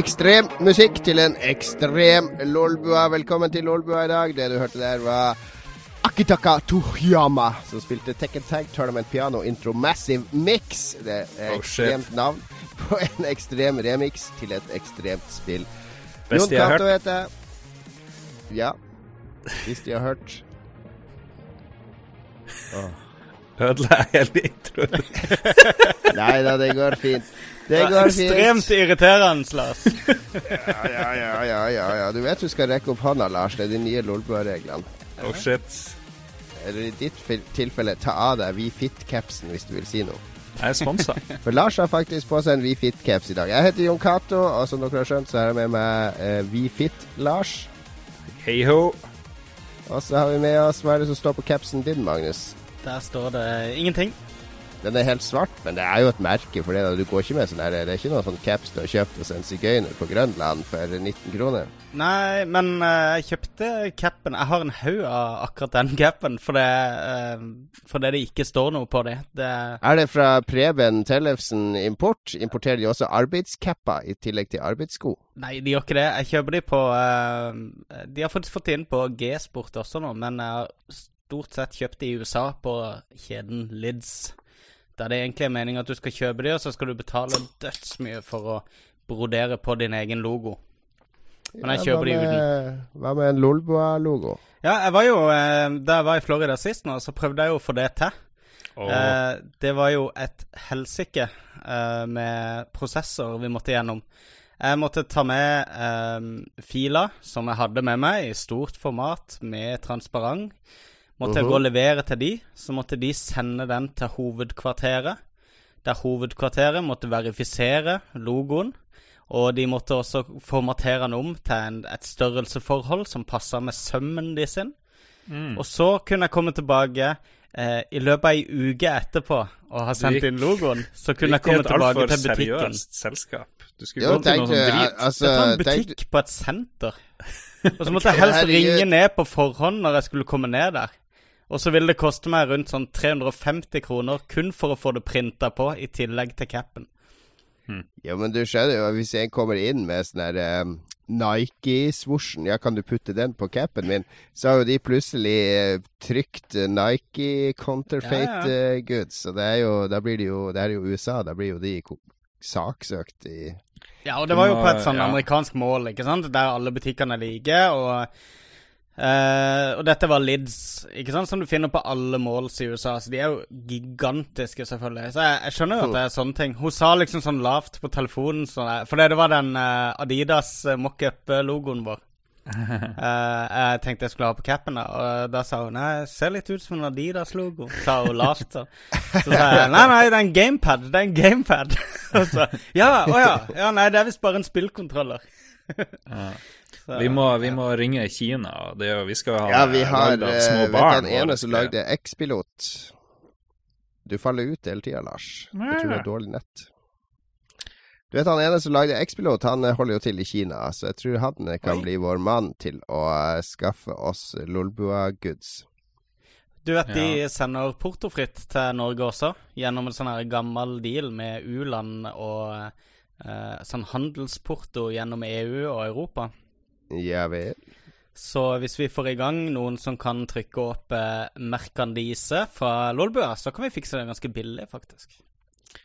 Ekstrem musikk til en ekstrem Lolbua. Velkommen til Lolbua i dag. Det du hørte der, var Akitaka Tohyama, som spilte Tekken Tag Tournament Piano Intro Massive Mix. Det er Oh, ekstremt navn på en ekstrem remix til et ekstremt spill. Jon jeg har Cato heter jeg. Ja, hvis de har hørt. Ødela jeg hele introen. Nei da, det går fint. Det går fint. Ekstremt irriterende, Lars. Ja, ja, ja, ja, ja, ja. Du vet du skal rekke opp hånda, Lars. Det er de nye Lolbua-reglene. Oh shit. Eller i ditt tilfelle, ta av deg WeFit-capsen hvis du vil si noe. Jeg er sponsa. For Lars har faktisk på seg en WeFit-caps i dag. Jeg heter Jon Cato, og som dere har skjønt, så har jeg med meg uh, WeFit-Lars. Hei ho. Og så har vi med oss Hva er det som står på capsen din, Magnus? Der står det ingenting. Den er helt svart, men det er jo et merke for det. Du går ikke med sånn her Det er ikke noen sånn caps du har kjøpt hos en sigøyner på Grønland for 19 kroner. Nei, men uh, jeg kjøpte capen. Jeg har en haug av akkurat den capen, fordi, uh, fordi det ikke står noe på det. det Er det fra Preben Tellefsen Import? Importerer de også arbeidscapper i tillegg til arbeidssko? nei, de gjør ikke det. Jeg kjøper de på uh, De har faktisk fått inn på G-sport også nå, men jeg har stort sett kjøpt de i USA på kjeden Lids. Der det egentlig er meningen at du skal kjøpe de, og så skal du betale dødsmye for å brodere på din egen logo. Men jeg Ja, kjøper de hva uten. Hva med en Lolboa-logo? Ja, jeg var jo eh, Da jeg var i Florida sist nå, så prøvde jeg jo å få det til. Oh. Eh, det var jo et helsike eh, med prosesser vi måtte gjennom. Jeg måtte ta med eh, filer som jeg hadde med meg, i stort format med transparent. Måtte jeg Mhm. gå og levere til de, så måtte de sende den til hovedkvarteret. Der hovedkvarteret måtte verifisere logoen. Og de måtte også formatere den om til en, et størrelseforhold som passa med sømmen de sin. mm. Og så kunne jeg komme tilbake eh, i løpet av ei uke etterpå og ha sendt gikk- inn logoen. Så kunne jeg komme et tilbake altfor til butikken. seriøst selskap. Du skulle Jo, gå til noe jeg, drit. altså Dette var en butikk butikk på et senter. Og så måtte jeg helst ringe ned på forhånd når jeg skulle komme ned der. Og så ville det koste meg rundt sånn 350 kroner kun for å få det printa på, i tillegg til capen. Ja, men du skjønner jo, hvis jeg kommer inn med sånn her um, Nike-svosjen, ja, kan du putte den på capen min? Så har jo de plutselig eh, trykt eh, Nike counterfeit Ja, eh, goods, så det er jo, da blir det jo, det er jo USA, da blir jo de saksøkt i Ja, og det var jo på et sånn Ja. amerikansk mål, ikke sant, der alle butikkene er like, og eh, Og dette var Lids, ikke sant, som du finner på alle måls i USA, så de er jo gigantiske, selvfølgelig. Så jeg, jeg skjønner jo at det er sånne ting. Hun sa liksom sånn lavt på telefonen, sånn fordi det var den uh, Adidas eh, mockup-logoen vår. Uh, jeg tenkte jeg skulle ha på capen, da, og da sa hun Nei, ser litt ut som en Adidas-logo, sa hun lavt. Så. så sa jeg nei, nei, det er en gamepad. Det er en gamepad. og så Ja, å ja. ja. Nei, det er visst bare en spillkontroller. Vi må, vi må ringe Kina. Det er, vi skal ha Ja, vi har lagd av eh, små Vet barn. du den ene som lagde X-pilot? Du faller ut hele tida, Lars. Jeg tror det er dårlig nett. Du vet han ene som lagde X-pilot, han eh, holder jo til i Kina, så jeg tror han eh, kan Oi. bli vår mann til å skaffe oss Lolbua-goods. Du vet de Ja. sender portofritt til Norge også, gjennom en sånn her gammel deal med U-land og eh, sånn handelsporto gjennom EU og Europa. Ja vel. Så hvis vi får i gang noen som kan trykke opp eh, merkandise fra Lolbua, så kan vi fikse det ganske billig, faktisk.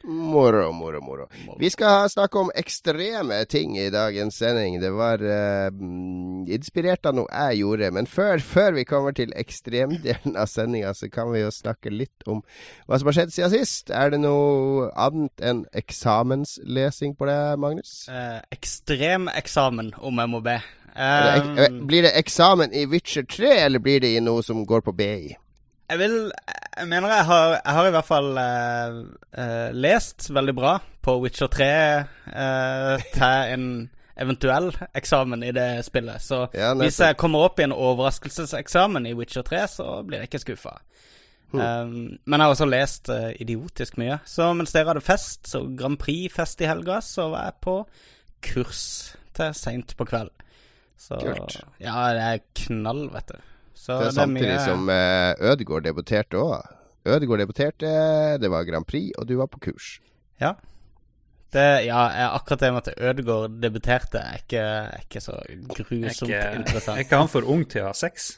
Moro, moro, moro. Vi skal snakke om ekstreme ting i dagens sending. Det var mm, inspirert av noe jeg gjorde. Men før, før vi kommer til ekstremdelen av sendinga, så kan vi jo snakke litt om hva som har skjedd siden sist. Er det noe annet enn eksamenslesing på det, Magnus? Eh, ekstrem eksamen, om jeg må be. Eh, eh, blir det eksamen i Witcher 3, eller blir det i noe som går på BI? Jeg vil Jeg mener jeg har, jeg har i hvert fall uh, uh, lest veldig bra på Witcher 3 uh, til en eventuell eksamen i det spillet. Så Ja, hvis jeg kommer opp i en overraskelseseksamen i Witcher 3, så blir jeg ikke skuffa. Hmm. Um, men jeg har også lest eh, idiotisk mye. Så mens dere hadde fest, så Grand Prix-fest i helga, så var jeg på kurs til seint på kveld. Så Kult. Ja, det er knall, vet du. Så Det er samtidig som uh, Ødegaard debuterte òg. Ødegaard debuterte, det var Grand Prix, og du var på kurs. Ja. Det, ja, akkurat det med at Ødegaard debuterte, er ikke, er ikke så Er grusomt interessant. er ikke han for ung til å ha sex?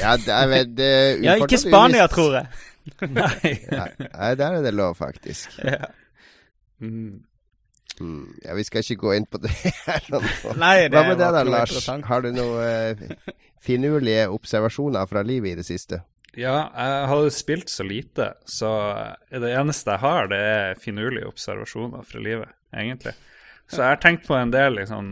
Ja, det er vel det er Ja, ikke Spania, tror jeg. Nei. Nei, der er det lov, faktisk. Ja. Mm. Hmm. Ja, vi skal ikke gå inn på det her nå. Nei, det Hva med det da, Lars? Har du noen eh, finurlige observasjoner fra livet i det siste? Ja, jeg hadde spilt så lite, så det eneste jeg har, det er finurlige observasjoner fra livet, egentlig. Så jeg har tenkt på en del liksom,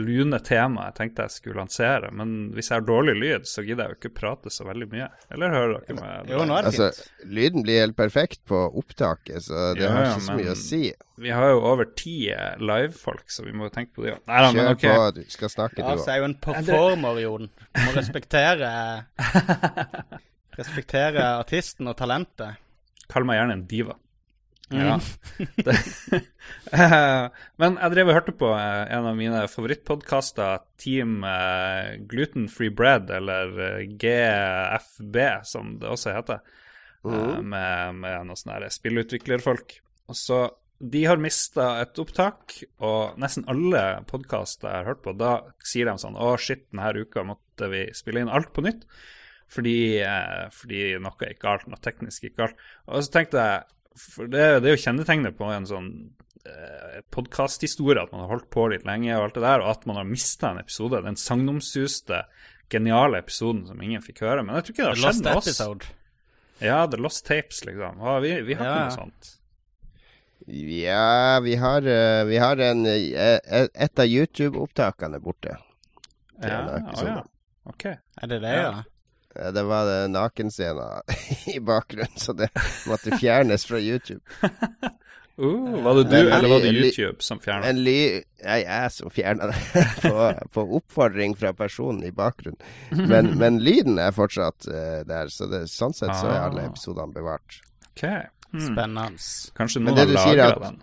lune tema jeg tenkte jeg skulle lansere. Men hvis jeg har dårlig lyd, så gidder jeg jo ikke prate så veldig mye. Eller hører dere meg? Jo, nå er det Altså, fint. lyden blir helt perfekt på opptaket, så det Ja, har ja, ikke så mye å si. Vi har jo over ti livefolk, så vi må jo tenke på det òg. Nei da, men Kjør på, du skal snakke, du òg. er jo en performer, Jon. Du må respektere Respektere artisten og talentet. Kall meg gjerne en diva. Mm. Ja. Eh, men jeg drev og hørte på eh, en av mine favorittpodkaster, Team eh, Gluten Free Bread, eller eh, GFB, som det også heter, mm. med, med noen sånne spillutviklerfolk. Og så De har mista et opptak, og nesten alle podkaster jeg har hørt på, da sier de sånn Å, shit, denne uka måtte vi spille inn alt på nytt. Fordi, fordi noe gikk galt, noe teknisk gikk galt. Og så tenkte jeg For det, det er jo kjennetegnet på en sånn eh, podkasthistorie at man har holdt på litt lenge, og alt det der, og at man har mista en episode. Den sagnomsuste, geniale episoden som ingen fikk høre. Men jeg tror ikke det har skjedd Lost med oss. episode. Ja, The Lost Tapes, liksom. Ja, vi, vi har Ja, ikke noe sånt. Ja, vi har, eh, vi har en eh, Et av YouTube-opptakene borte. Ja, å ja. Ok. Er det det, Ja. Eh, Det var det nakenscena i bakgrunnen, så det måtte fjernes fra YouTube. Uh, var det du, en, eller var det YouTube som fjerna? En Jeg er som fjerna det på, på oppfordring fra personen i bakgrunnen. Men, men lyden er fortsatt uh, der, så det, sånn sett så er alle Ah. episodene bevart. Ok. Hmm. Spennende. Kanskje noen har du lagra den.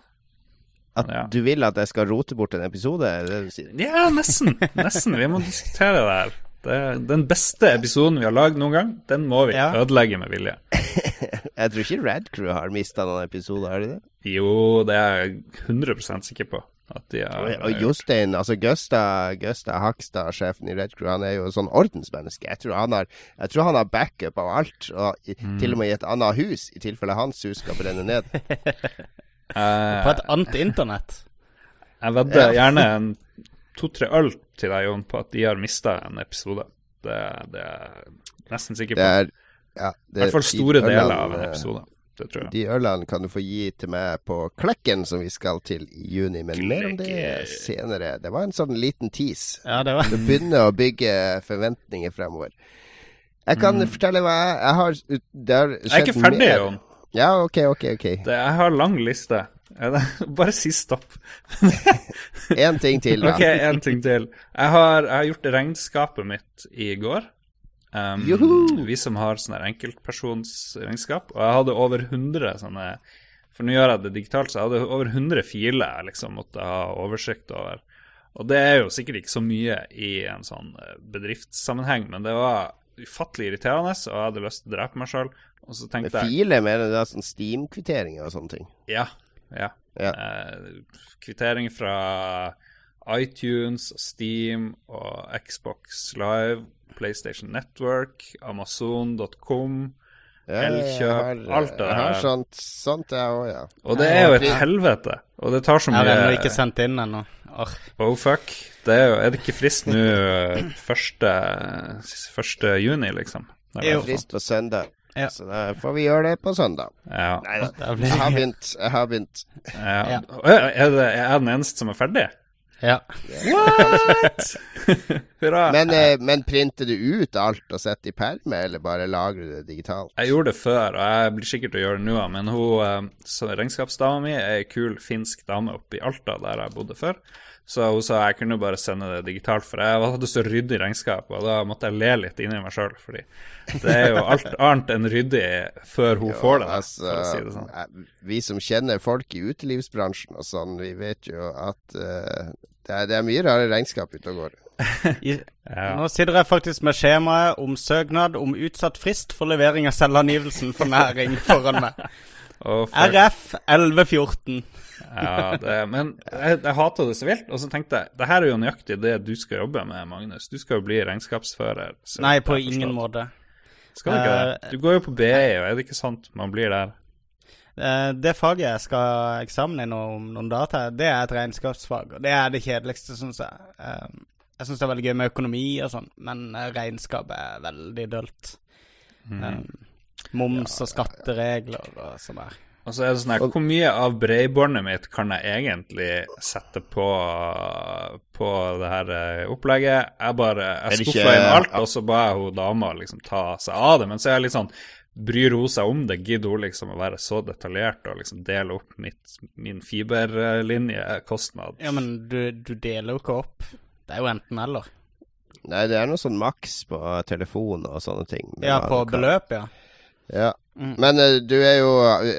At Ja. du vil at jeg skal rote bort en episode, er det det du sier? Ja, nesten. Nesten. Vi må diskutere det her. Det er den beste episoden vi har lagd noen gang, den må vi Ja. ødelegge med vilje. Jeg tror ikke Rad Crew har mista noen episoder, har de det? Jo, det er jeg 100% sikker på. At de har, Og, og Jostein, altså Gusta, Gusta Hakstad, sjefen i Red Crew, han er jo sånn ordensmenneske. Jeg tror han har, jeg tror han har backup av alt, og i, Mm. til og med i et annet hus, i tilfelle hans hus skal brenne ned. Eh, På et annet internett. jeg vedder gjerne en to-tre øl til deg, Jon, på at de har mista en episode. Det, det er jeg nesten sikker Det på. er ja, I hvert fall de store deler ølene, av en eh, episode. Det tror jeg. De ølene kan du få gi til meg på Klekken, som vi skal til i juni. Men mer om det senere. Det var en sånn liten tease. Ja, det var Du begynner å bygge forventninger fremover. Jeg kan fortelle hva jeg, jeg har Det har Mm. Jeg er ikke ferdig, mer. Jon. Ja, OK, OK. ok Det, jeg har lang liste. Bare si stopp. Én ting til, da. Ok, en ting til. Jeg har, jeg har gjort regnskapet mitt i går. Um! Vi som har sånne enkeltpersonsregnskap. Og jeg hadde over 100 sånne For nå gjør jeg det digitalt, så jeg hadde over 100 filer jeg liksom måtte ha oversikt over. Og det er jo sikkert ikke så mye i en sånn eh, bedriftssammenheng, men det var ufattelig irriterende, og jeg hadde lyst til å drepe meg sjøl. Og så tenkte jeg filer mener du sånn Steam-kvitteringer og sånne ting? Ja. Ja. Ja. Eh, kvittering fra iTunes Steam og Xbox Live, PlayStation Network, Amazon.com. Ja, Elkjøp, har- alt det Jeg har der. sånt, sånt jeg òg, ja. Og det er jo et helvete. Og det tar så Jeg har ennå mye ikke sendt inn ennå. Oh fuck. Det er jo Er det ikke frist nå eh, første, første juni, liksom? Det er Jo. Frist på søndag. Ja. Så da får vi gjøre det på søndag. Ja. Nei da. Jeg har begynt. Jeg har begynt. ja. Ja. Er, det, er jeg den eneste som er ferdig? Ja. What?! Hurra. Men, eh, men printer du ut alt og setter i perme, eller bare lagrer du det digitalt? Jeg gjorde det før, og jeg blir sikkert til å gjøre det nå, men hun, eh, så regnskapsdama mi er ei kul finsk dame oppe i Alta, der jeg bodde før. Så hun sa jeg kunne bare sende det digitalt, for jeg hadde så ryddig regnskap, og da måtte jeg le litt inni meg sjøl, fordi det er jo alt annet enn ryddig før hun får det, Altså, for å si det sånn. eh, Vi som kjenner folk i utelivsbransjen og sånn, vi vet jo at uh, det, er, det er mye rare regnskap ute og går. I, Ja. Nå sitter jeg faktisk med skjemaet om søknad om utsatt frist for levering av selvangivelsen for næring foran meg. Oh, RF 1114. Ja, det, men jeg, jeg hater det så vilt. Og så tenkte jeg det her er jo nøyaktig det du skal jobbe med, Magnus. Du skal jo bli regnskapsfører. Nei, på ingen måte. Skal du ikke det? Eh, Du går jo på BI, og er det ikke sant man blir der? Eh, Det faget jeg skal eksamine eksamen i nå om noen data, det er et regnskapsfag. Og det er det kjedeligste, syns jeg. Eh, Jeg syns det er veldig gøy med økonomi og sånn, men regnskap er veldig dølt. Mm. Moms og skatteregler og sånn der. Og så er det sånn her, hvor mye av bredbåndet mitt kan jeg egentlig sette på, på det her eh, opplegget? Jeg bare jeg skuffa inn alt, og så ba jeg hun dama liksom ta seg av det. Men så er jeg litt sånn Bryr hun seg om det? Gidder hun liksom å være så detaljert og liksom dele opp mitt, min fiberlinjekostnad? Ja, men du, du deler jo ikke opp. Det er jo enten-eller. Nei, det er noe sånn maks på telefon og sånne ting. Ja, på beløp, ja. Ja. Mm. Men eh, du er jo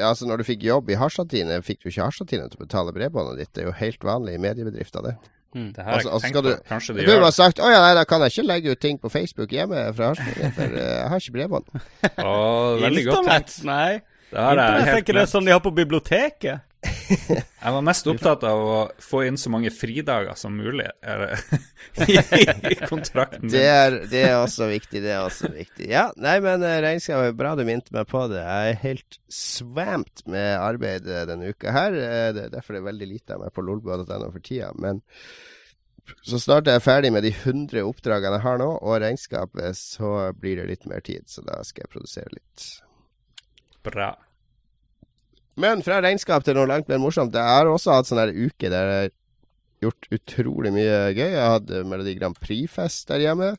Altså, når du fikk jobb i Harstadtine, fikk du ikke Harstadtine til å betale bredbåndet ditt. Det er jo helt vanlig i mediebedrifter, det. Det har jeg Altså- ikke altså tenkt på. du- Kanskje de gjør det. sagt å ja, nei, da kan jeg ikke legge ut ting på Facebook hjemme fra Harstadine, for eh, jeg har ikke bredbånd. oh, veldig godt tenkt. Nei. Det er, det er helt ikke det som de har på biblioteket. Jeg var mest opptatt av å få inn så mange fridager som mulig i kontrakten Det er, det er også viktig, det er også viktig. Ja, nei, men regnskapet, regnskap er bra du minte meg på det. Jeg er helt svamped med arbeid eh, denne uka her. Eh, Det er derfor det er veldig lite av meg på lolbua.no for tida. Men så snart jeg er ferdig med de 100 oppdragene jeg har nå, og regnskapet, så blir det litt mer tid. Så da skal jeg produsere litt. Bra. Men fra regnskap til noe langt mer morsomt. Jeg har også hatt sånn her uke der jeg har gjort utrolig mye gøy. Jeg hadde Melodi Grand Prix-fest der hjemme.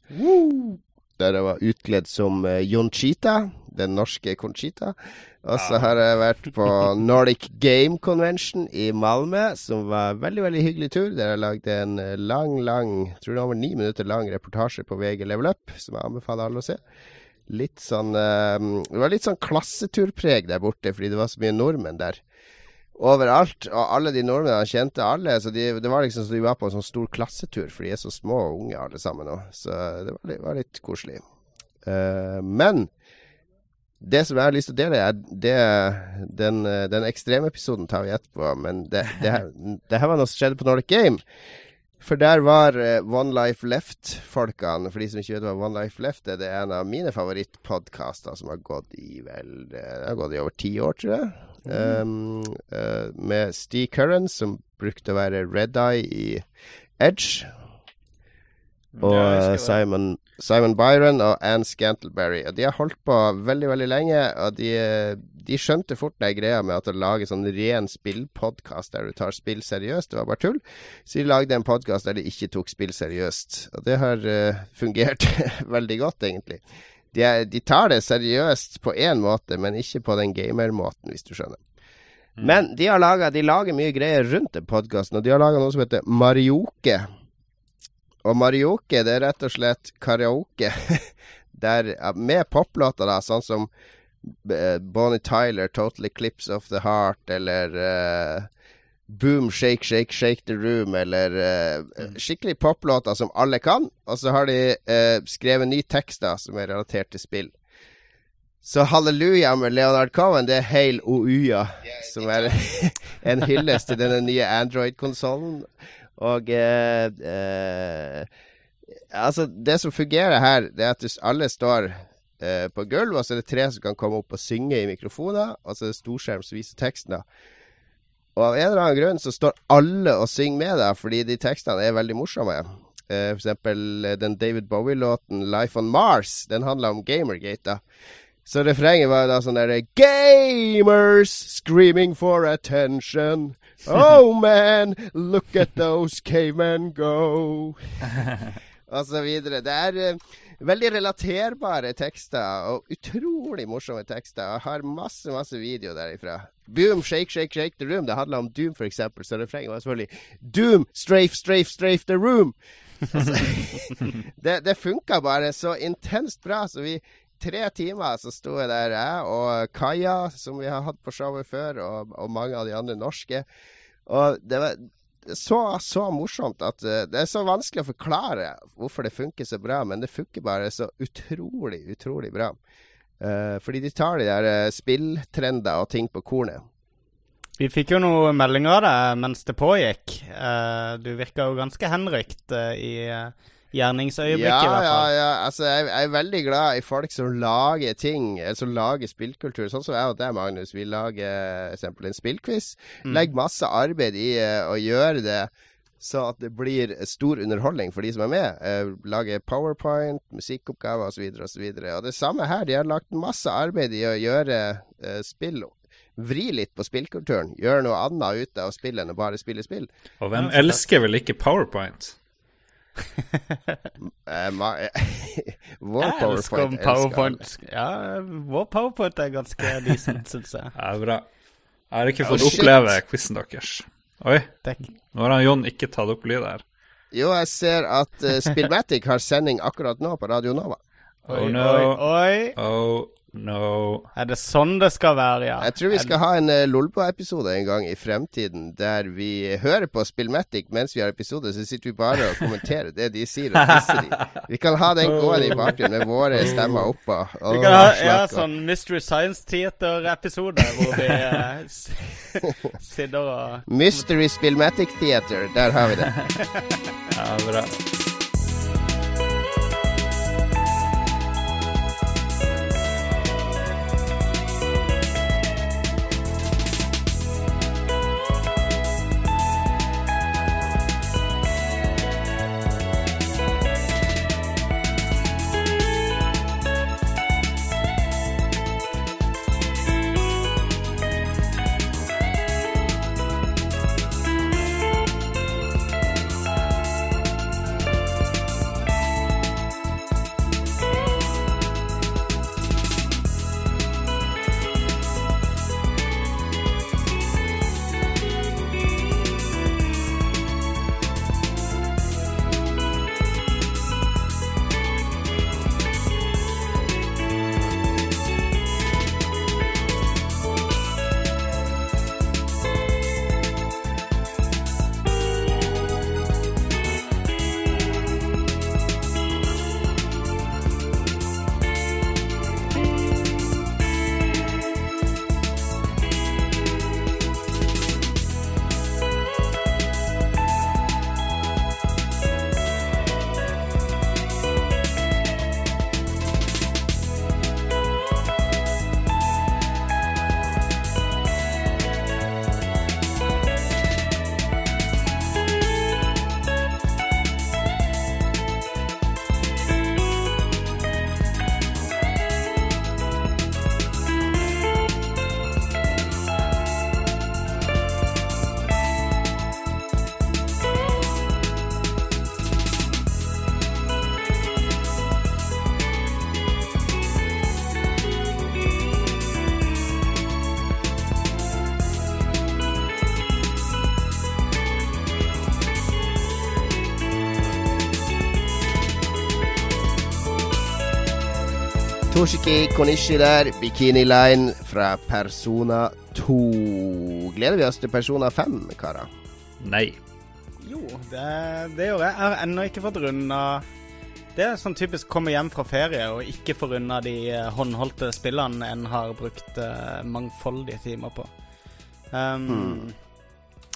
Der jeg var utkledd som Jonchita, den norske Conchita. Og så har jeg vært på Nordic Game Convention i Malmö, som var en veldig veldig hyggelig tur. Der jeg lagde en eh, lang, lang, jeg tror det var ni minutter lang reportasje på VG Level Up, som jeg anbefaler alle å se. Litt sånn eh, Det var litt sånn klasseturpreg der borte, fordi det var så mye nordmenn der. Overalt. Og alle de nordmennene kjente alle. Så de, det var liksom som de var på en sånn stor klassetur, for de er så små og unge alle sammen nå. Så det var var litt koselig. Uh, men det som jeg har lyst til å dele, er det, den, den ekstremepisoden tar vi etterpå. Men det, det, her, det her var noe som skjedde på Nordic Game. For der var eh, One Life Left-folkene. For de som ikke vet hva One Life Left er, det er en av mine favorittpodkaster som har gått i vel Det har gått i over ti år, tror jeg. Um, uh, med Steve Curran, som brukte å være Red Eye i Edge. Og Ja, eh. Simon, Simon Byron og Anne Scantleberry. Og de har holdt på veldig, veldig lenge. Og de, de skjønte fort den greia med at å lage sånn ren spillpodkast der du tar spill seriøst, det var bare tull. Så de lagde en podkast der de ikke tok spill seriøst. Og det har uh, fungert veldig godt, egentlig. De, er, de tar det seriøst på én måte, men ikke på den gamermåten, hvis du skjønner. Men de, har laget, de lager mye greier rundt den podkasten, og de har laga noe som heter Marioke. Og Marioke, det er rett og slett karaoke. Der, med poplåter, da, sånn som eh, Bonnie Tyler, 'Total Eclipse of the Heart', eller uh, Boom, Shake, Shake, Shake the Room, eller uh, skikkelig poplåter som alle kan. Og så har de uh, skrevet nye tekster som er relatert til spill. Så Halleluja med Leonard Cohen, det er Hail Ouya, som er en hyllest til denne nye Android-konsollen. Og eh, eh, Altså, det som fungerer her, det er at hvis alle står eh, på gulv, og så er det tre som kan komme opp og synge i mikrofoner, og så er det storskjerm som viser teksten. da. Og av en eller annen grunn så står alle og synger med deg, fordi de tekstene er veldig morsomme. Eh, for eksempel eh, den David Bowie-låten 'Life on Mars'. Den handler om Gamergate, da. Så refrenget var da sånn derre Gamers screaming for attention. Oh man, look at those cavemen go. og så videre. Det er uh, veldig relaterbare tekster, og utrolig morsomme tekster. Jeg har masse, masse video derifra. Boom, shake, shake, shake the room. Det handla om Doom, eksempel, så refrenget var selvfølgelig Doom, strafe, strafe, strafe the room. Altså, det, det funka bare så intenst bra, så vi Tre timer så sto jeg der, jeg og Kaja, som vi har hatt på showet før, og, og mange av de andre norske. Og det var så, så morsomt at uh, det er så vanskelig å forklare hvorfor det funker så bra, men det funker bare så utrolig, utrolig bra. Uh, fordi de tar de der uh, spilltrender og ting på kornet. Vi fikk jo noen meldinger av deg mens det pågikk. Uh, du virka jo ganske henrykt i gjerningsøyeblikket, ja, i hvert fall. Ja, ja. Altså, jeg, jeg, er veldig glad i folk som lager ting, som lager spillkultur. Sånn som jeg og deg, Magnus. Vi lager eksempel en spillquiz. Mm. Legger masse arbeid i å gjøre det så at det blir stor underholdning for de som er med. Eh, lage powerpoint, musikkoppgaver osv. videre, Og, og det samme her. De har lagt masse arbeid i å gjøre eh, spill Vri litt på spillkulturen. Gjøre noe annet ute av spillet enn å bare spille spill. Og hvem elsker vel ikke powerpoint? Eh, jeg powerpoint PowerPoint. Ja, vår powerpoint er ganske decent, syns jeg. Ja, bra. Jeg har ikke fått oh, oppleve quizen deres. Oi. Nå har han Jon ikke tatt opp lydet her. Jo, jeg ser at uh, Spillmatic har sending akkurat nå på Radio Nova. Oi, oh no. oi, oi. Oh no. Er det sånn det skal være, ja? Jeg tror vi skal ha en uh, Lolbo-episode en gang i fremtiden der vi hører på Spillmatic mens vi har episode, så sitter vi bare og kommenterer det de sier, og tisser de. Vi kan ha den gående i bakgrunnen med våre stemmer oppå. Vi kan ha ja, sånn Mystery Science Theater-episode hvor vi uh, sitter og Mystery Spillmatic Theater, der har vi det. ja, bra. Toshiki Konishi der, Bikini Line fra Persona 2. Gleder vi oss til Persona 5, karer? Nei. Jo, det, det gjør jeg. Jeg har ennå ikke fått runda Det er sånn typisk komme hjem fra ferie og ikke få runda de eh, håndholdte spillene en har brukt uh, mangfoldige timer på. Um, hmm.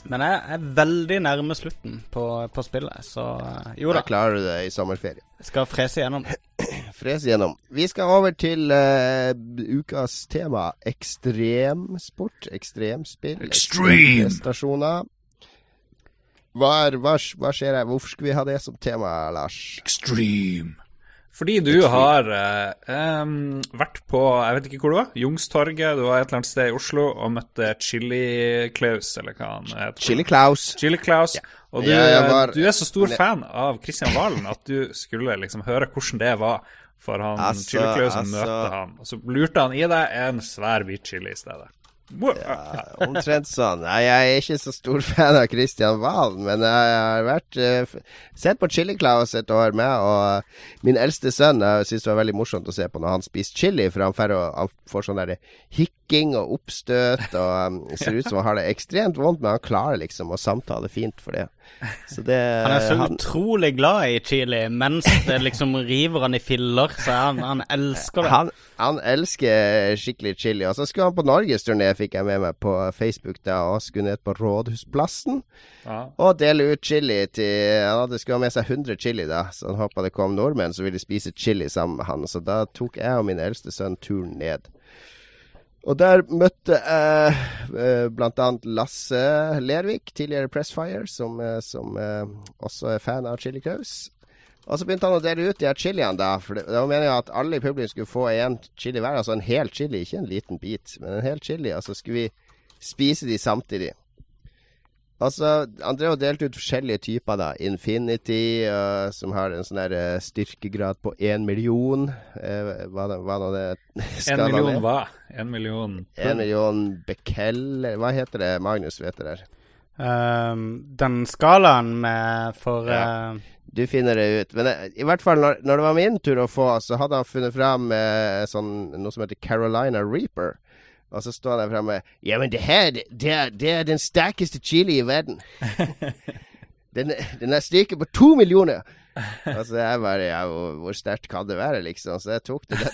Men jeg er veldig nærme slutten på, på spillet, så uh, jo da. Da klarer du det i sommerferie. Skal frese gjennom. fres gjennom. Vi skal over til uh, ukas tema ekstremsport. Ekstremspill. Extreme! Hva, hva, hva, skjer her? Hvorfor skal vi ha det som tema, Lars? Extreme. Fordi du Extreme. har uh, um, vært på jeg vet ikke hvor du var, Jungstorget, du var et eller annet sted i Oslo og møtte Chili Klaus, eller hva han heter. Chili Klaus. Chili Klaus. Ja. Og du, ja, var, du, er så stor fan av Kristian Valen at du skulle liksom høre hvordan det var for han altså, Chiliklausen altså, møtte han. Og så lurte han i deg en svær hvit chili i stedet. Ja, omtrent sånn. Nei, jeg er ikke så stor fan av Christian Valen, men jeg har vært uh, sett på Chili Claus et år med, og min eldste sønn jeg synes det var veldig morsomt å se på når han spiser chili, for han får, han får sånn der hikking og oppstøt, og um, ser ut som han har det ekstremt vondt, men han klarer liksom å samtale fint for det. Det han er så han, utrolig glad i chili, mens det liksom river han i filler, så han, han elsker det. Han, Han elsker skikkelig chili. Og så skulle han på norgesturné, fikk jeg med meg på Facebook da, og skulle ned på Rådhusplassen Ja. og dele ut chili til Han hadde skulle ha med seg 100 chili, da, så han håpa det kom nordmenn som ville spise chili sammen med han. Så da tok jeg og min eldste sønn turen ned. Og der møtte jeg eh, annet Lasse Lervik, tidligere Pressfire, som, eh, som eh, også er fan av Chili Claus. Og så begynte han å dele ut de her chiliene, da. For det, det var meninga at alle i publikum skulle få en chili hver. Altså en hel chili, ikke en liten bit, men en hel chili. Og så skulle vi spise de samtidig. Altså, han drev og delte ut forskjellige typer, da. Infinity, uh, som har en sånn der øh, styrkegrad på én million. Uh, hva, det- hva nå det En skalaen million hva? En million En million bekel? Hva heter det? Magnus vet det der. Um, den skalaen med for Ja. eh, Du finner det ut. Men eh, i hvert fall når, når det var min tur å få, så hadde han funnet fram eh, sånn, noe som heter Carolina Reaper. Og så står der framme Ja, men det her, det, er, det er den sterkeste chili i verden. den, den er styrke på to millioner. Og så jeg bare Ja, hvor, hvor sterkt kan det være, liksom? Så jeg tok det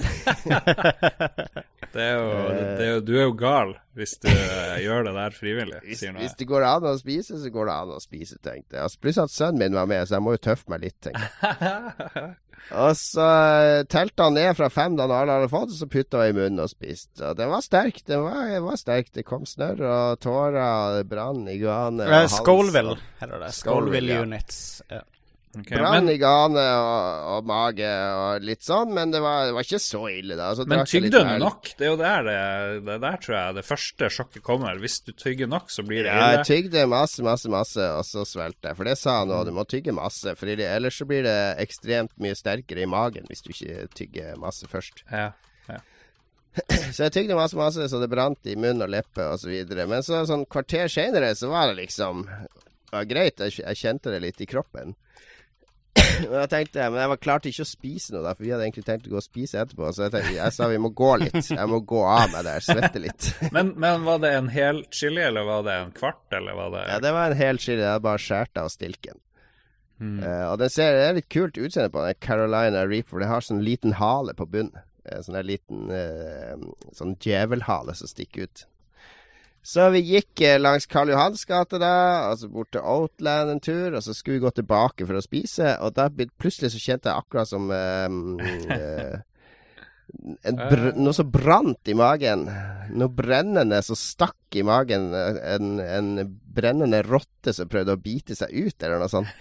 det er jo, det er jo, Du er jo gal hvis du eh, gjør det der frivillig, Hvis, hvis det går an å spise, så går det an å spise, tenkte jeg. Altså, pluss at sønnen min var med, så jeg må jo tøffe meg litt, tenkte jeg. Og så eh, telte han ned fra fem da han alle hadde fått, og så putta hun i munnen og spiste. Og den var sterk. Den var, var sterk. Det kom snørr og tårer, og det brann i gane. og eh, Scoville, heter det. Ja. units. Ja. Ok, Brann i gane og, og mage og litt sånn, men det var, det var ikke så ille, da. Så men jeg litt tygde du nok? Det er jo der det, det der tror jeg det første sjokket kommer. Hvis du tygger nok, så blir det Ja, jeg tygde masse, masse, masse, og så svelgte jeg. For det sa han òg, du må tygge masse. For ellers så blir det ekstremt mye sterkere i magen hvis du ikke tygger masse først. Ja. Så jeg tygde masse, masse, så det brant i munn og leppe og så. Men så sånn kvarter senere så var det liksom var greit. Jeg, jeg kjente det litt i kroppen. Men jeg tenkte, men jeg var klarte ikke å spise noe, da, for vi hadde egentlig tenkt å gå og spise etterpå. Så jeg, tenkte, jeg sa vi må gå litt. Jeg må gå av meg der, svette litt. Men, men var det en hel chili, eller var det en kvart, eller var det Ja, det var en hel chili. Jeg hadde bare skåret av stilken. Mm. Uh, og den ser, det er litt kult utseende på den Carolina Reaper. Det har sånn liten hale på bunnen. Eh, sånn liten uh, sånn djevelhale som stikker ut. Så vi gikk eh, langs Karl Johans gate da, og så bort til Outland en tur, og så skulle vi gå tilbake for å spise, og da plutselig så kjente jeg akkurat som um, en br noe som brant i magen. Noe brennende som stakk i magen. En, en brennende rotte som prøvde å bite seg ut, eller noe sånt.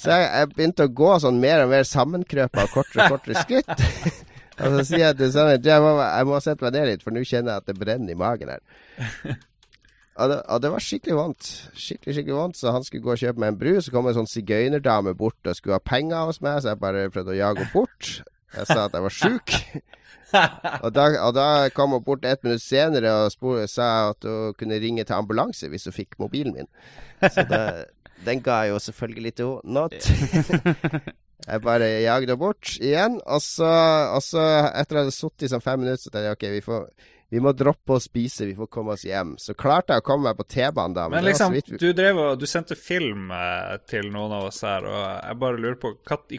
Så jeg, jeg begynte å gå sånn mer og mer sammenkrøpa og kortere og kortere skritt. og så sier jeg til Sanne jeg, må- jeg må sette meg ned litt, for nå kjenner jeg at det brenner i magen her. Og det, var skikkelig vondt. Skikkelig, skikkelig vondt. Så han skulle gå og kjøpe meg en brus. Så kom en sånn sigøynerdame bort og skulle ha penger hos meg, så jeg bare prøvde å jage henne bort. Jeg sa at jeg var sjuk. Og da, og da kom hun bort et minutt senere og spor, sa at hun kunne ringe til ambulanse hvis hun fikk mobilen min. Så det, den ga jeg jo selvfølgelig til henne. Not. Jeg bare jagde henne bort igjen. Og så, og så etter at jeg hadde sittet i sånn fem minutter, så tenkte jeg ok, vi, får, vi må droppe å spise, vi får komme oss hjem. Så klarte jeg å komme meg på T-banen da. Men var liksom, vi- du drev og Du sendte film eh, til noen av oss her, og jeg bare lurer på Når I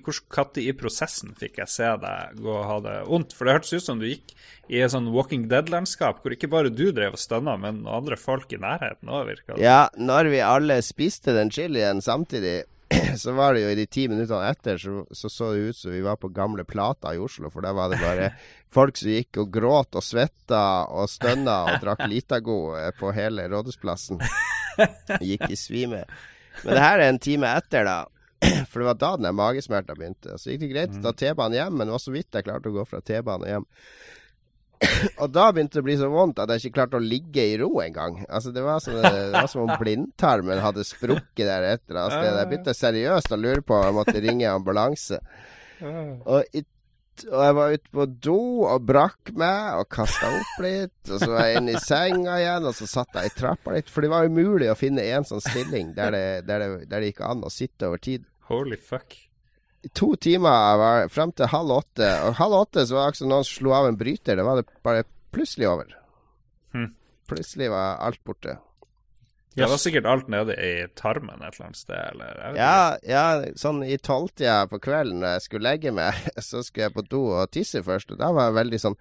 i prosessen fikk jeg se deg gå og ha det vondt? For det hørtes ut som du gikk i et sånn Walking Dead-landskap, hvor ikke bare du drev og stønna, men andre folk i nærheten òg, virka det. Ja, når vi alle spiste den chilien samtidig, så var det jo i de ti minuttene etter, så, så så det ut som vi var på gamle Plata i Oslo. For der var det bare folk som gikk og gråt og svetta og stønna og drakk Litago eh, på hele Rådhusplassen. Gikk i svime. Men det her er en time etter, da. For det var da den magesmerta begynte. Så gikk det greit å ta T-banen hjem, men det var så vidt jeg klarte å gå fra T-banen hjem. Og da begynte det å bli så vondt at jeg ikke klarte å ligge i ro engang. Altså, det var, som, det var som om blindtarmen hadde sprukket der et eller annet sted. Jeg begynte seriøst å lure på om jeg måtte ringe ambulanse. Og, og jeg var ute på do og brakk meg og kasta opp litt. Og så var jeg inne i senga igjen, og så satt jeg i trappa litt. For det var umulig å finne en sånn stilling der det, der det, der det gikk an å sitte over tid. Holy fuck. I to timer var frem til halv åtte. Og halv åtte så var det akkurat noen som slo av en bryter. Det var det bare plutselig over. Hmm. Plutselig var alt borte. Det var sikkert alt nede i tarmen et eller annet sted, eller Ja, ja, sånn i tolvtida på kvelden når jeg skulle legge meg, så skulle jeg på do og tisse først. Og da var det veldig sånn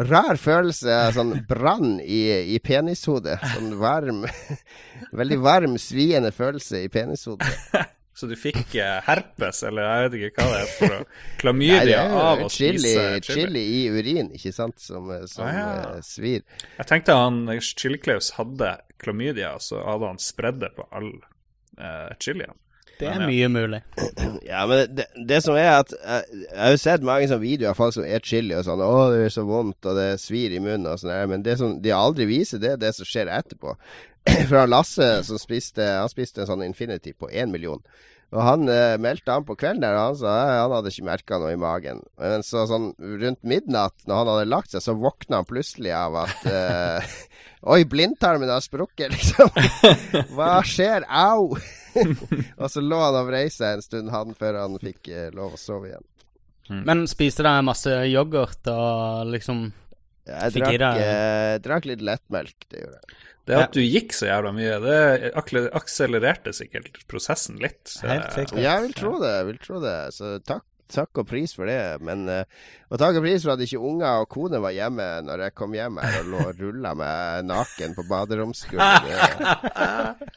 rar følelse sånn brann i, i penishodet. Sånn varm Veldig varm, sviende følelse i penishodet. Så du fikk eh, herpes, eller jeg vet ikke hva det er for. Klamydia av å chili, spise chili. Chili i urin, ikke sant, som, som Ah, ja. eh, svir. Jeg tenkte han Chili-Klaus hadde klamydia, og så hadde han spredd det på all uh, chilien. Det er mye mulig. Ja, men det, det som er at jeg, Jeg har jo sett mange sånne videoer av folk som er chili og sånn 'Å, det gjør så vondt, og det svir i munnen' og sånn men det som de aldri viser, det er det som skjer etterpå. For han Lasse som spiste Han spiste en sånn Infinity på én million. Og han eh, meldte han på kvelden der, og han sa eh, han hadde ikke merka noe i magen. Men så sånn rundt midnatt, når han hadde lagt seg, så våkna han plutselig av at eh, Oi, blindtarmen har sprukket, liksom. Hva skjer? Au! og så lå han og vrei seg en stund, han, før han fikk eh, lov å sove igjen. Men spiste dere masse yoghurt og liksom Jeg drakk, deg- eh, drakk litt lettmelk, det gjorde jeg. Det at du gikk så jævla mye, det akselererte sikkert prosessen litt. Så Helt sikkert. Jeg vil tro det, jeg vil tro det. Så takk, takk og pris for det. Men Og takk og pris for at ikke unger og kone var hjemme når jeg kom hjem her og lå og rulla meg naken på baderomsgulvet.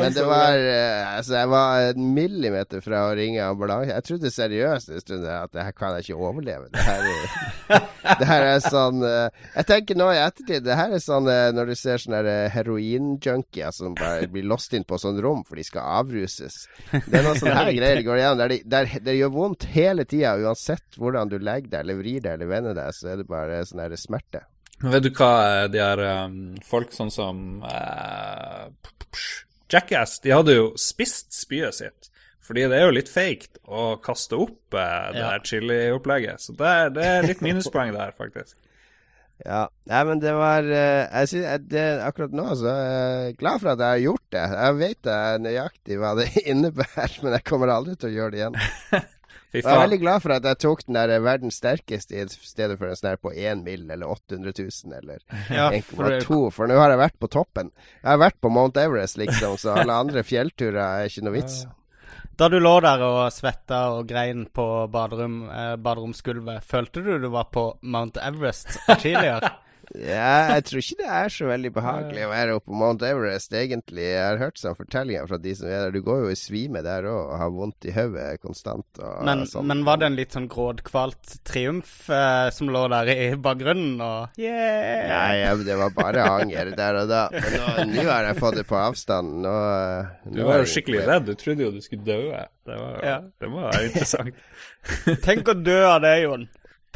Men det var eh, Altså, jeg var en millimeter fra å ringe ambulanse. Jeg trodde seriøst en stund at det her kan jeg ikke overleve. Det her, er- det her er sånn eh, Jeg tenker nå i ettertid Det her er sånn eh, når du ser sånne eh, heroinjunkier som bare blir låst inn på sånn rom for de skal avruses. Det er noen sånne her greier det går igjen. Der, de, der det gjør vondt hele tida, uansett hvordan du legger deg eller vrir deg eller vender deg, så er det bare sånn her smerte. Men Vet du hva eh, de her um, folk sånn som uh, Jackass, de hadde jo spist spyet sitt. Fordi det er jo litt feigt å kaste opp eh, det Ja. her chiliopplegget. Så det er, det er litt minuspoeng der, faktisk. Ja, Nei, men det var eh, Jeg synes, det, Akkurat nå så er jeg glad for at jeg har gjort det. Jeg vet jeg nøyaktig hva det innebærer, men jeg kommer aldri til å gjøre det igjen. Fy Jeg er veldig glad for at jeg tok den der verdens sterkeste i stedet for en sånn her på 1 mill. eller 800 000 eller Ja, for 1,2. For nå har jeg vært på toppen. Jeg har vært på Mount Everest, liksom, så alle andre fjellturer er ikke noe vits. Da du lå der og svetta og grein på baderom, eh, baderomsgulvet, følte du du var på Mount Everest chilier? Ja, jeg tror ikke det er så veldig behagelig å være oppe på Mount Everest, egentlig. Jeg har hørt sånn fortellinger fra de som er der. Du går jo i svime der òg og har vondt i hodet konstant. Og Men, sånn. men var det en litt sånn grådkvalt triumf eh, som lå der i bakgrunnen, og yeah! Nei, ja, det var bare anger der og da. Men nå, nå har jeg fått det på avstand. Nå, Du var jo skikkelig redd. Du trodde jo du skulle dø. Det var, Ja. det var interessant. Tenk å dø av det, Jon.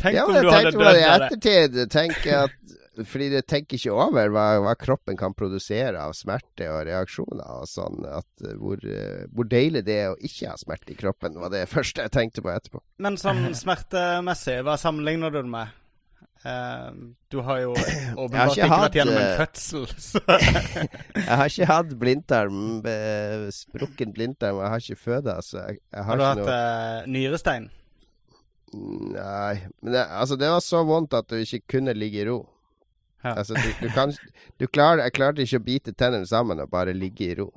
Tenk Ja, om du hadde dødd av det Jeg dødd av det. ettertid. Tenk at, fordi det tenker ikke over hva, hva kroppen kan produsere av smerte og reaksjoner og sånn. At eh, hvor, eh, hvor deilig det er å ikke ha smerte i kroppen, var det første jeg tenkte på etterpå. Men sånn smertemessig, hva sammenligner du det med? Uh, du har jo åpenbart ikke ikke, vært gjennom en fødsel, så Jeg har ikke hatt blindtarm, sprukken blindtarm, jeg har ikke føda, så jeg, jeg har, har du hatt noe eh, nyrestein. Nei. Men det, altså, det var så vondt at du ikke kunne ligge i ro. Ja. Altså, du, du kan du klarer, Jeg klarte ikke å bite tennene sammen og bare ligge i ro.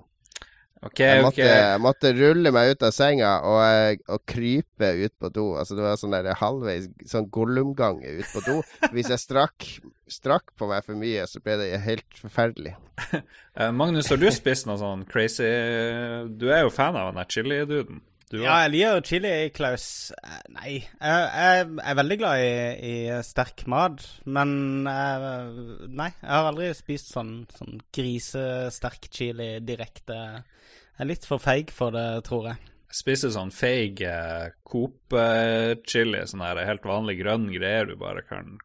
Okay, Jeg måtte, måtte, jeg måtte rulle meg ut av senga og, eh, og krype ut på do. Altså Det var sånn der halvveis sånn Gollum-gang ut på do. Hvis jeg strakk, strakk på meg for mye, så ble det helt forferdelig. Eh, Magnus, har du spist noe sånn crazy Du er jo fan av den der chili-duden. Du Ja, jeg liker chili, Klaus. Eh, Nei, jeg, jeg er veldig glad i, i sterk mat, men jeg, Nei, jeg har aldri spist sånn, sånn grisesterk chili direkte. Jeg er litt for feig for det, tror jeg. Jeg spiser sånn feig eh, Coop-chili, sånn her helt vanlig grønn greier du bare kan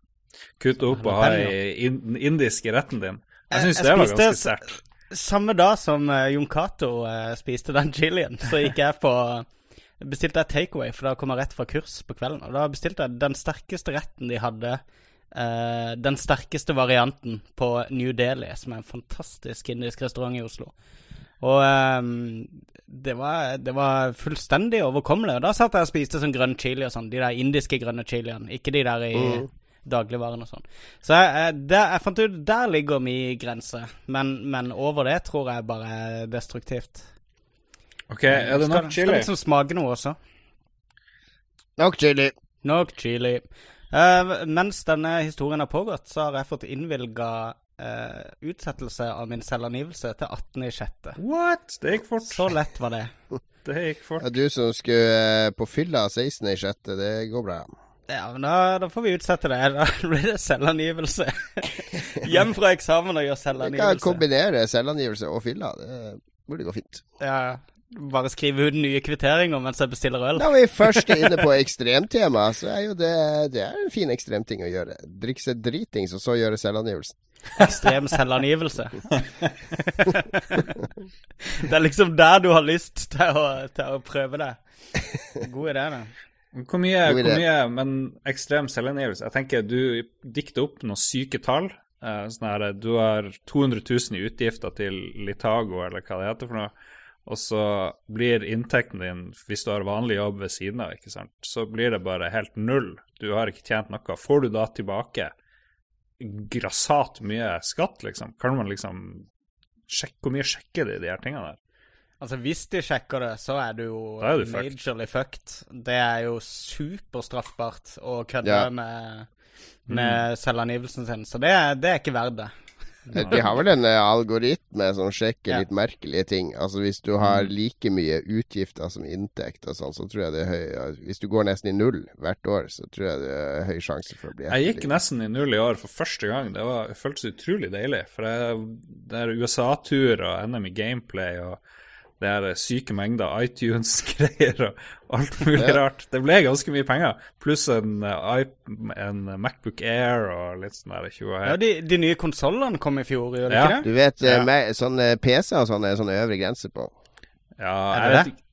kutte opp og ha i den indiske retten din. Jeg syns det var ganske sterkt. Samme dag som uh, Jon Cato eh, spiste den chilien, så gikk jeg på Bestilte jeg takeaway, for da kom jeg rett fra kurs på kvelden. Og da bestilte jeg den sterkeste retten de hadde. eh, den sterkeste varianten på New Delhi, som er en fantastisk indisk restaurant i Oslo. Og ehm, det, var, det var fullstendig overkommelig. Og da satt jeg og spiste sånn grønn chili og sånn. De der indiske grønne chiliene, ikke de der i Mm. Dagligvaren og sånn. Så jeg, der, jeg fant ut der ligger min grense. Men, men over det tror jeg bare er destruktivt. OK, er det nok nok Skal chili? liksom smake noe også. Nok chili. Nok chili. Uh, mens denne historien har pågått, så har jeg fått innvilga uh, utsettelse av min selvangivelse til 18.6. What? Det gikk fort. Så lett var det. Det gikk fort. Ja, du som skulle uh, på fylla 16.6., det går bra. Ja, men da, da, får vi utsette det. Da blir det selvangivelse. Hjem fra eksamen og gjør selvangivelse. Vi kan kombinere selvangivelse og fylla. Det burde gå fint. Ja, bare skrive ut nye kvitteringer mens jeg bestiller øl. Når vi først er inne på ekstremtema, så er jo det, det er en fin ekstremting å gjøre. Drikke seg dritings, og så gjøre selvangivelsen. Ekstrem selvangivelse. det er liksom der du har lyst til å, til å prøve det. God idé, det. Hvor mye, hvor mye, men ekstrem selvangivelse Jeg tenker du dikter opp noen syke tall. Eh, sånn her, Du har 200 000 i utgifter til Litago, eller hva det heter for noe. Og så blir inntekten din, hvis du har vanlig jobb ved siden av, ikke sant, så blir det bare helt null. Du har ikke tjent noe. Får du da tilbake grassat mye skatt, liksom? Kan man liksom sjekke Hvor mye sjekker de de her tingene der? Altså, hvis de sjekker det, så er du jo er du majorly fucked. Det er jo superstraffbart å kødde ja. med, med mm. selvangivelsen sin, så det, det er ikke verdt det. De har vel en eh, algoritme som sjekker ja. litt merkelige ting. Altså Hvis du har mm. like mye utgifter som inntekt og sånn, så tror jeg det er høy Hvis du går nesten i null hvert år, så tror jeg det er høy sjanse for å bli Jeg gikk nesten i null i år for første gang. Det, var, det føltes utrolig deilig. For det er USA-tur og NM i gameplay og det er syke mengder iTunes-greier og alt mulig ja. rart. Det ble ganske mye penger. Pluss en, eh, en, Macbook Air og litt sånn der. Ja, de, de nye konsollene kom i fjor, gjør de ja. ikke det? Du vet, eh, ja. sånne PC-er og sånn er sånne øvre grenser på. Ja, jeg vet ikke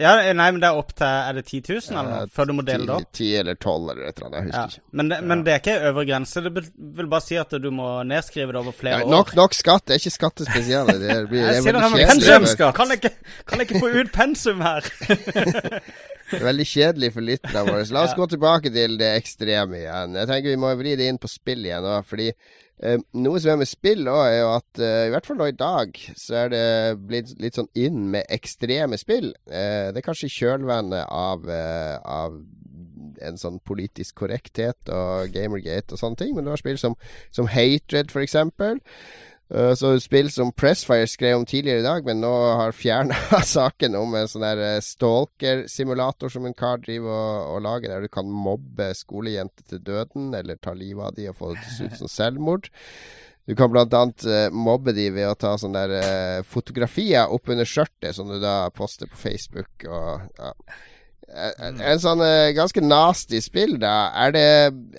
ja, nei, men det er opp til Er det 10 000 eller noe? Før du må dele det opp? 10 eller 12 eller et eller annet. Jeg husker ja. ikke. Men det, men det, er ikke øvre grense. Det vil bare si at du må nedskrive det over flere ja, nok, år. Nok skatt. Det er ikke skattespesialet. Det blir jeg det veldig kjedelig. Kan jeg, ikke, kan jeg ikke få ut pensum her? det er veldig kjedelig for lytterne våre. La oss ja. gå tilbake til det ekstreme igjen. Jeg tenker vi må vri det inn på spill igjen nå, fordi noe som er med spill òg, er jo at uh, i hvert fall nå i dag, så er det blitt litt sånn inn med ekstreme spill. Uh, det er kanskje kjølvannet av, av en sånn politisk korrekthet og Gamergate og sånne ting, men du har spill som, som Hatred, for eksempel. Uh, så spill som Pressfire skrev om tidligere i dag, men nå har fjerna saken om en sånn der eh, stalker-simulator som en kar driver og, og, lager, der du kan mobbe skolejenter til døden, eller ta livet av de og få det til å se ut som selvmord. Du kan annet uh, mobbe de ved å ta sånne der fotografier oppunder skjørtet, som du da poster på Facebook. og ja. Mm. En sånn uh, ganske nasty spill, da. Er det,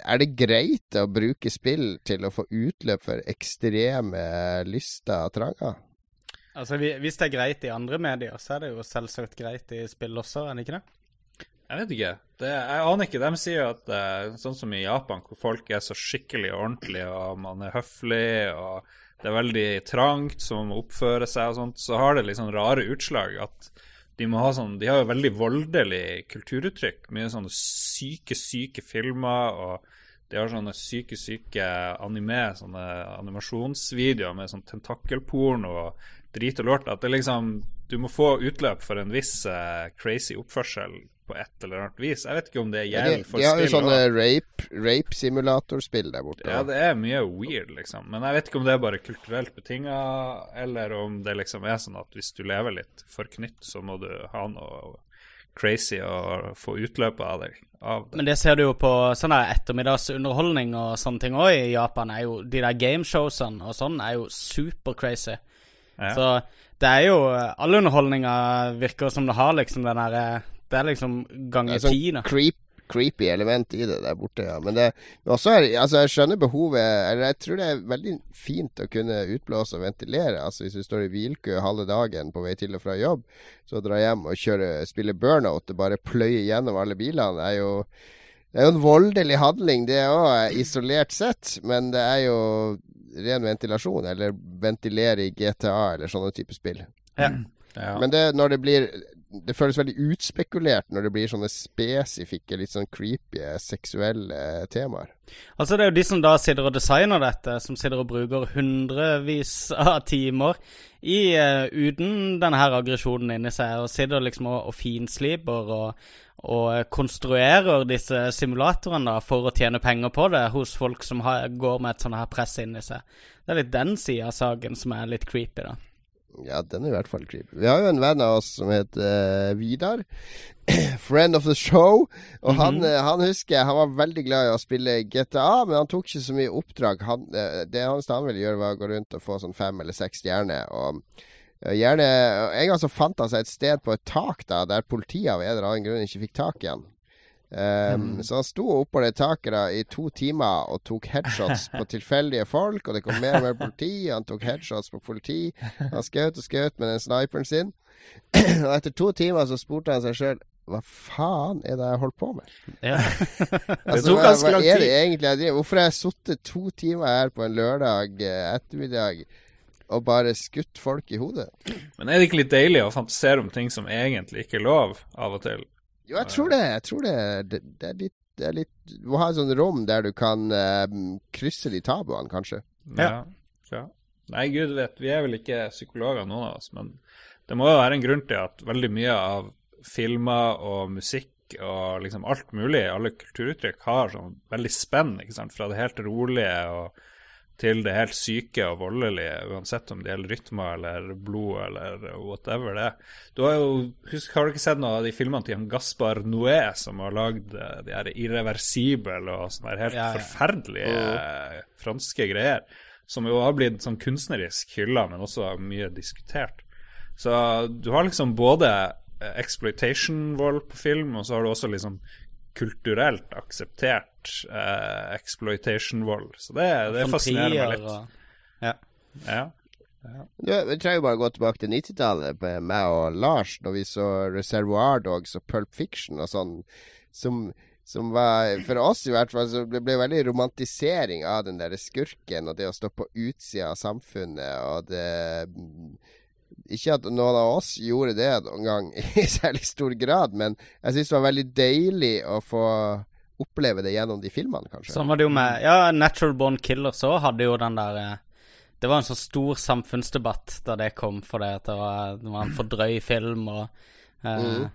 er det, greit å bruke spill til å få utløp for ekstreme lyster og tranger? Altså, Hvis det er greit i andre medier, så er det jo selvsagt greit i spill også, er det ikke det? Jeg vet ikke. Det, jeg aner ikke. De sier jo at uh, sånn som i Japan, hvor folk er så skikkelig ordentlige, og man er høflig, og det er veldig trangt, så man må oppføre seg og sånt, så har det litt sånn rare utslag at de må ha sånn De har jo veldig voldelig kulturuttrykk. Mye sånne syke, syke filmer. og de har sånne syke, syke anime, sånne animasjonsvideoer med sånn tentakelporno og drit og lort. At det liksom Du må få utløp for en viss uh, crazy oppførsel på et eller annet vis. Jeg vet ikke om det gjelder for spill. De har jo sånne rape, rape simulatorspill der borte. Ja, det er mye weird, liksom. Men jeg vet ikke om det er bare kulturelt betinga, eller om det liksom er sånn at hvis du lever litt forknytt, så må du ha noe crazy og få utløpet av deg. Av det. Men det ser du jo på sånn ettermiddagsunderholdning og sånne ting òg i Japan. er jo De der gameshowsene og sånn er jo super crazy. Ja. Så det er jo All underholdninga virker som det har liksom den derre det er liksom ganger ti. Sånn creep, creepy element i det der borte, ja. Men det også er, altså jeg skjønner behovet Eller jeg tror det er veldig fint å kunne utblåse og ventilere. Altså Hvis du står i hvilkø halve dagen på vei til og fra jobb, så dra hjem og kjøre, spille burnout og bare pløye gjennom alle bilene, er jo det er jo en voldelig handling, det òg, isolert sett. Men det er jo ren ventilasjon, eller ventilere i GTA eller sånne type spill. Ja. Ja. Men det, når det blir det føles veldig utspekulert når det blir sånne spesifikke, litt sånn creepy seksuelle temaer. Altså Det er jo de som da sitter og designer dette, som sitter og bruker hundrevis av timer i, uh, uten denne her aggresjonen inni seg, og sitter liksom og, og finsliper og, og konstruerer disse simulatorene da, for å tjene penger på det hos folk som har, går med et sånt her press inni seg. Det er litt den sida av saken som er litt creepy, da. Ja, den er i hvert fall creepy. Vi har jo en venn av oss som heter uh, Vidar. Friend of the show. Og mm -hmm. han, uh, han, husker han var veldig glad i å spille GTA, men han tok ikke så mye oppdrag. Han, uh, det eneste han ville gjøre, var å gå rundt og få sånn fem eller seks stjerner. Og gjerne En gang så fant han seg et sted på et tak da, der politiet av en eller annen grunn ikke fikk tak i han. Um, mm. Så han sto oppå det taket da, i to timer og tok headshots på tilfeldige folk. Og det kom mer og mer politi. Han tok headshots på politi. Han skjøt og skjøt med den sniperen sin. og etter to timer så spurte han seg sjøl hva faen er det jeg holdt på med? Ja. altså, hva, hva er det egentlig jeg driver Hvorfor har jeg sittet to timer her på en lørdag eh, ettermiddag og bare skutt folk i hodet? Men er det ikke litt deilig å fantasere om ting som egentlig ikke er lov, av og til? Jo, jeg tror det. Jeg tror det, det, det, er litt, det er litt Du må ha et sånt rom der du kan uh, krysse de tabuene, kanskje. Ja. ja. Nei, gud vet, vi er vel ikke psykologer, noen av oss, men det må jo være en grunn til at veldig mye av filmer og musikk og liksom alt mulig, alle kulturuttrykk, har sånn veldig spenn, ikke sant, fra det helt rolige og til det helt syke og voldelige, uansett om det gjelder rytmer eller blod eller whatever det er. Du har jo, husk, har du ikke sett noe av de filmene til Gaspar Noé, som har lagd eh, de her irreversible og sånne helt ja, ja. forferdelige oh. franske greier? Som jo har blitt sånn kunstnerisk hylla, men også mye diskutert. Så du har liksom både eh, exploitation-vold på film, og så har du også liksom kulturelt akseptert eh, exploitation-vold. Så det, det fascinerer meg litt. Og, ja. ja. Ja. vi trenger bare å gå tilbake til 90-tallet med meg og Lars, når vi så Reservoir Dogs og Pulp Fiction og sånn, som, som var For oss i hvert fall så ble det veldig romantisering av den der skurken og det å stå på utsida av samfunnet og det ikke at noen av oss gjorde det noen gang i særlig stor grad, men jeg syns det var veldig deilig å få oppleve det gjennom de filmene, kanskje. Sånn var det jo med Ja, Natural Born Killers òg hadde jo den der eh, Det var en så stor samfunnsdebatt da det kom, for det det var, det var en for drøy film og eh. mm.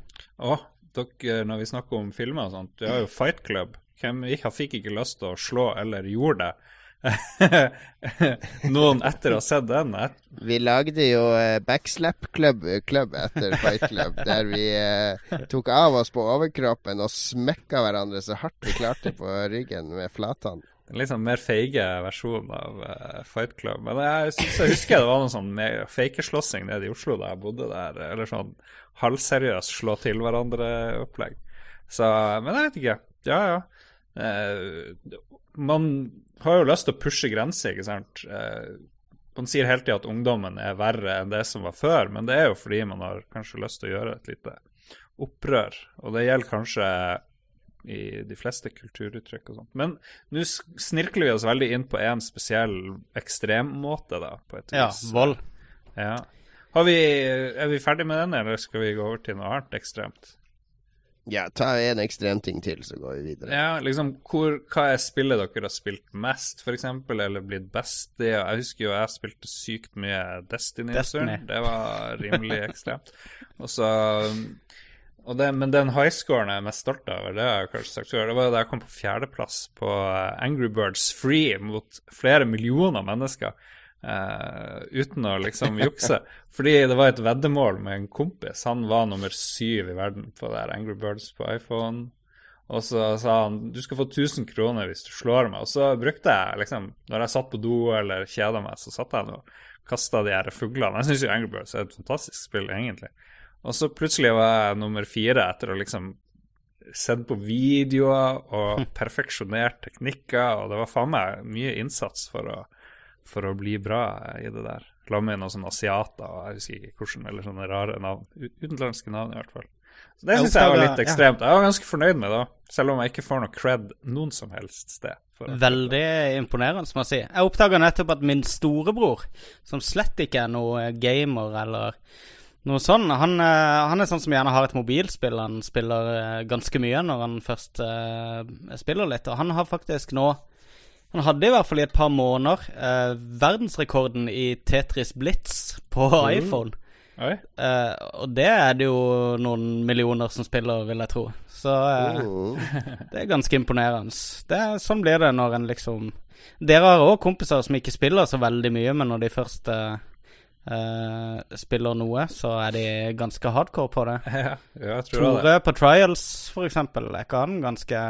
oh, dere, når vi snakker om filmer og sånt, du har jo Fight Club. Hvem ikke, fikk ikke lyst til å slå eller gjorde det? Noen etter å ha sett den? Vi lagde jo uh, Backslap Club, club, etter Fight Club, der vi eh, tok av oss på overkroppen og smekka hverandre så hardt vi klarte på ryggen med flatene. En litt sånn mer feige versjon av uh, Fight Club. Men jeg synes jeg husker det var noe sånn fakeslåssing nede i Oslo da jeg bodde der. Eller sånn halvseriøst slå til hverandre-opplegg. Så Men jeg vet ikke. Ja, ja. Uh, man har jo lyst til å pushe grenser, ikke sant. Eh, man sier hele tida at ungdommen er verre enn det som var før, men det er jo fordi man har kanskje lyst til å gjøre et lite opprør. Og det gjelder kanskje i de fleste kulturuttrykk og sånt. Men nå snirkler vi oss veldig inn på en spesiell ekstremmåte, da, på et vis. Ja, vold. Ja. Vi, er vi ferdig med den, eller skal vi gå over til noe annet ekstremt? Ja, ta en ekstrem ting til, så går vi videre. Ja, liksom, hvor, Hva er spillet dere har spilt mest, f.eks., eller blitt best i? Jeg husker jo jeg spilte sykt mye Destiny. Destiny. Det var rimelig ekstremt. Og så og det, men den highscoren jeg er mest stolt over, det har jeg kanskje sagt før, det var da jeg kom på fjerdeplass på Angry Birds Free mot flere millioner mennesker. Uh, uten å liksom jukse. Fordi det var et veddemål med en kompis. Han var nummer syv i verden på det Angry Birds på iPhone. Og så sa han du skal få 1000 kroner hvis du slår meg. Og så brukte jeg liksom Når jeg satt på do eller kjeda meg, så satt jeg og kasta de her fuglene. Jeg syns jo Angry Birds er et fantastisk spill, egentlig. Og så plutselig var jeg nummer fire etter å liksom sett på videoer og perfeksjonert teknikker, og det var faen meg mye innsats for å for å bli bra i det der. La med noen sånne asiater jeg husker ikke hvordan, eller sånne rare navn. Utenlandske navn, i hvert fall. Så Det syns jeg var litt ekstremt. Jeg var ganske fornøyd med det, selv om jeg ikke får noe cred noen som helst sted. Veldig imponerende, må jeg si. Jeg oppdaga nettopp at min storebror, som slett ikke er noe gamer eller Noe sånn. Han, eh, han, er sånn som gjerne har et mobilspill. Han spiller eh, ganske mye når han først uh, spiller litt. Og han har faktisk nå Han hadde i hvert fall i et par måneder eh, verdensrekorden i Tetris Blitz på mm. iPhone. Eh, og det er det jo noen millioner som spiller, vil jeg tro. Så uh, det er ganske imponerende. Det er, sånn blir det når en liksom Dere har òg kompiser som ikke spiller så veldig mye, men når de først uh, spiller noe, så er de ganske hardcore på det. Ja, Tore på Trials, for eksempel, er ikke han ganske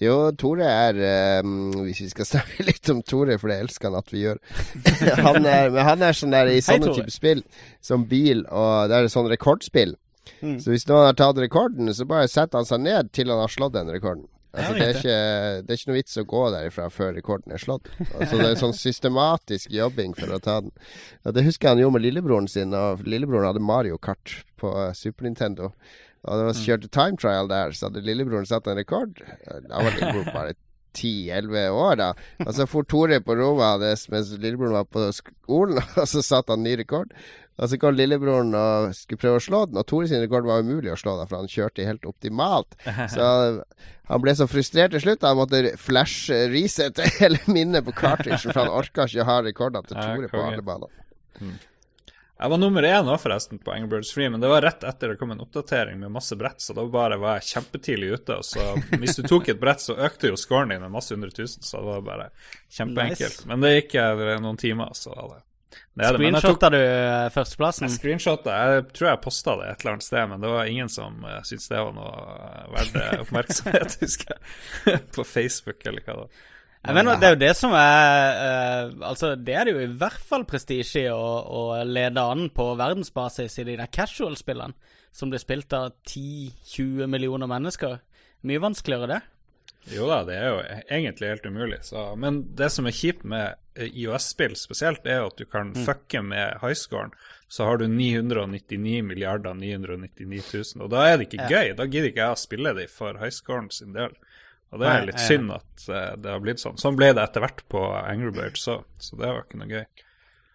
jo, Tore er um, Hvis vi skal snakke litt om Tore, for det elsker han at vi gjør han er, Men han er sånn der i sånne type spill som bil, og det er sånn rekordspill. Mm. Så hvis noen har tatt rekorden, så bare setter han seg ned til han har slått den rekorden. Altså, det, er ikke, det, er ikke, noe vits å gå derifra før rekorden er slått. Altså, det er sånn systematisk jobbing for å ta den. Og det husker jeg han gjorde med lillebroren sin. Og lillebroren hadde Mario Kart på Super Nintendo. Og det var mm. kjørte time trial der, så hadde lillebroren satt en rekord. Da var lillebror bare ti-elleve år, da. Og så for Tore på rommet mens lillebroren var på skolen, og så satte han ny rekord. Og så kom lillebroren og skulle prøve å slå den, og Tore sin rekord var umulig å slå, da, for han kjørte helt optimalt. Så han ble så frustrert til slutt han måtte flash-resette hele minnet på cartridgen, for han orka ikke å ha rekordene til Tore på alle baner. Jeg var nummer én òg, forresten, på Angry Birds Free, men det var rett etter det kom en oppdatering med masse brett, så da bare var jeg kjempetidlig ute. Og så hvis du tok et brett, så økte jo scoren din med masse hundre tusen, så det var bare kjempeenkelt. Nice. Men det gikk noen timer, så det, det Screenshotta du eh, førsteplassen? Jeg screenshotta. Jeg tror jeg posta det et eller annet sted, men det var ingen som uh, syntes det var noe verdt oppmerksomhet, husker jeg. på Facebook, eller hva det var. Jeg mener, Det er jo det som er uh, Altså, det er det jo i hvert fall prestisje i å, å, lede an på verdensbasis i de der casual-spillene, som blir spilt av 10-20 millioner mennesker. Mye vanskeligere, det. Jo da, det er jo egentlig helt umulig. Så. Men det som er kjipt med eh, IOS-spill spesielt, er jo at du kan mm. fucke med highscoren. Så har du 999 milliarder 999 000, og da er det ikke ja. gøy. Da gidder ikke jeg å spille de for highscoren sin del. Og det er litt synd at uh, det har blitt sånn. Sånn ble det etter hvert på Angry Birds, òg, så det var ikke noe gøy.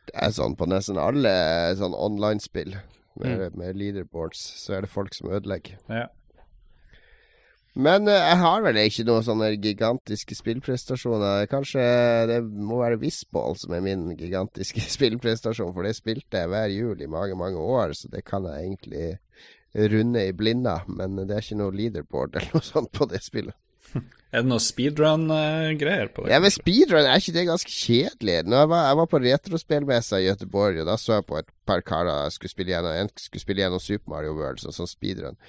Det er sånn på nesten alle sånn online-spill med, mm. med, leaderboards, så er det folk som ødelegger. Ja. Men uh, jeg har vel ikke noen sånne gigantiske spillprestasjoner. Kanskje det må være Wisball som er min gigantiske spillprestasjon, for det spilte jeg hver jul i mange, mange år, så det kan jeg egentlig runde i blinda. Men det er ikke noe leaderboard eller noe sånt på det spillet. Er det noe speedrun-greier på det? Ja, men speedrun er ikke det ganske kjedelig? Når jeg var, jeg var på retrospillmessa i Göteborg, og da så jeg på et par karer skulle spille gjennom, en skulle spille gjennom Super Mario World, sånn, sånn speedrun.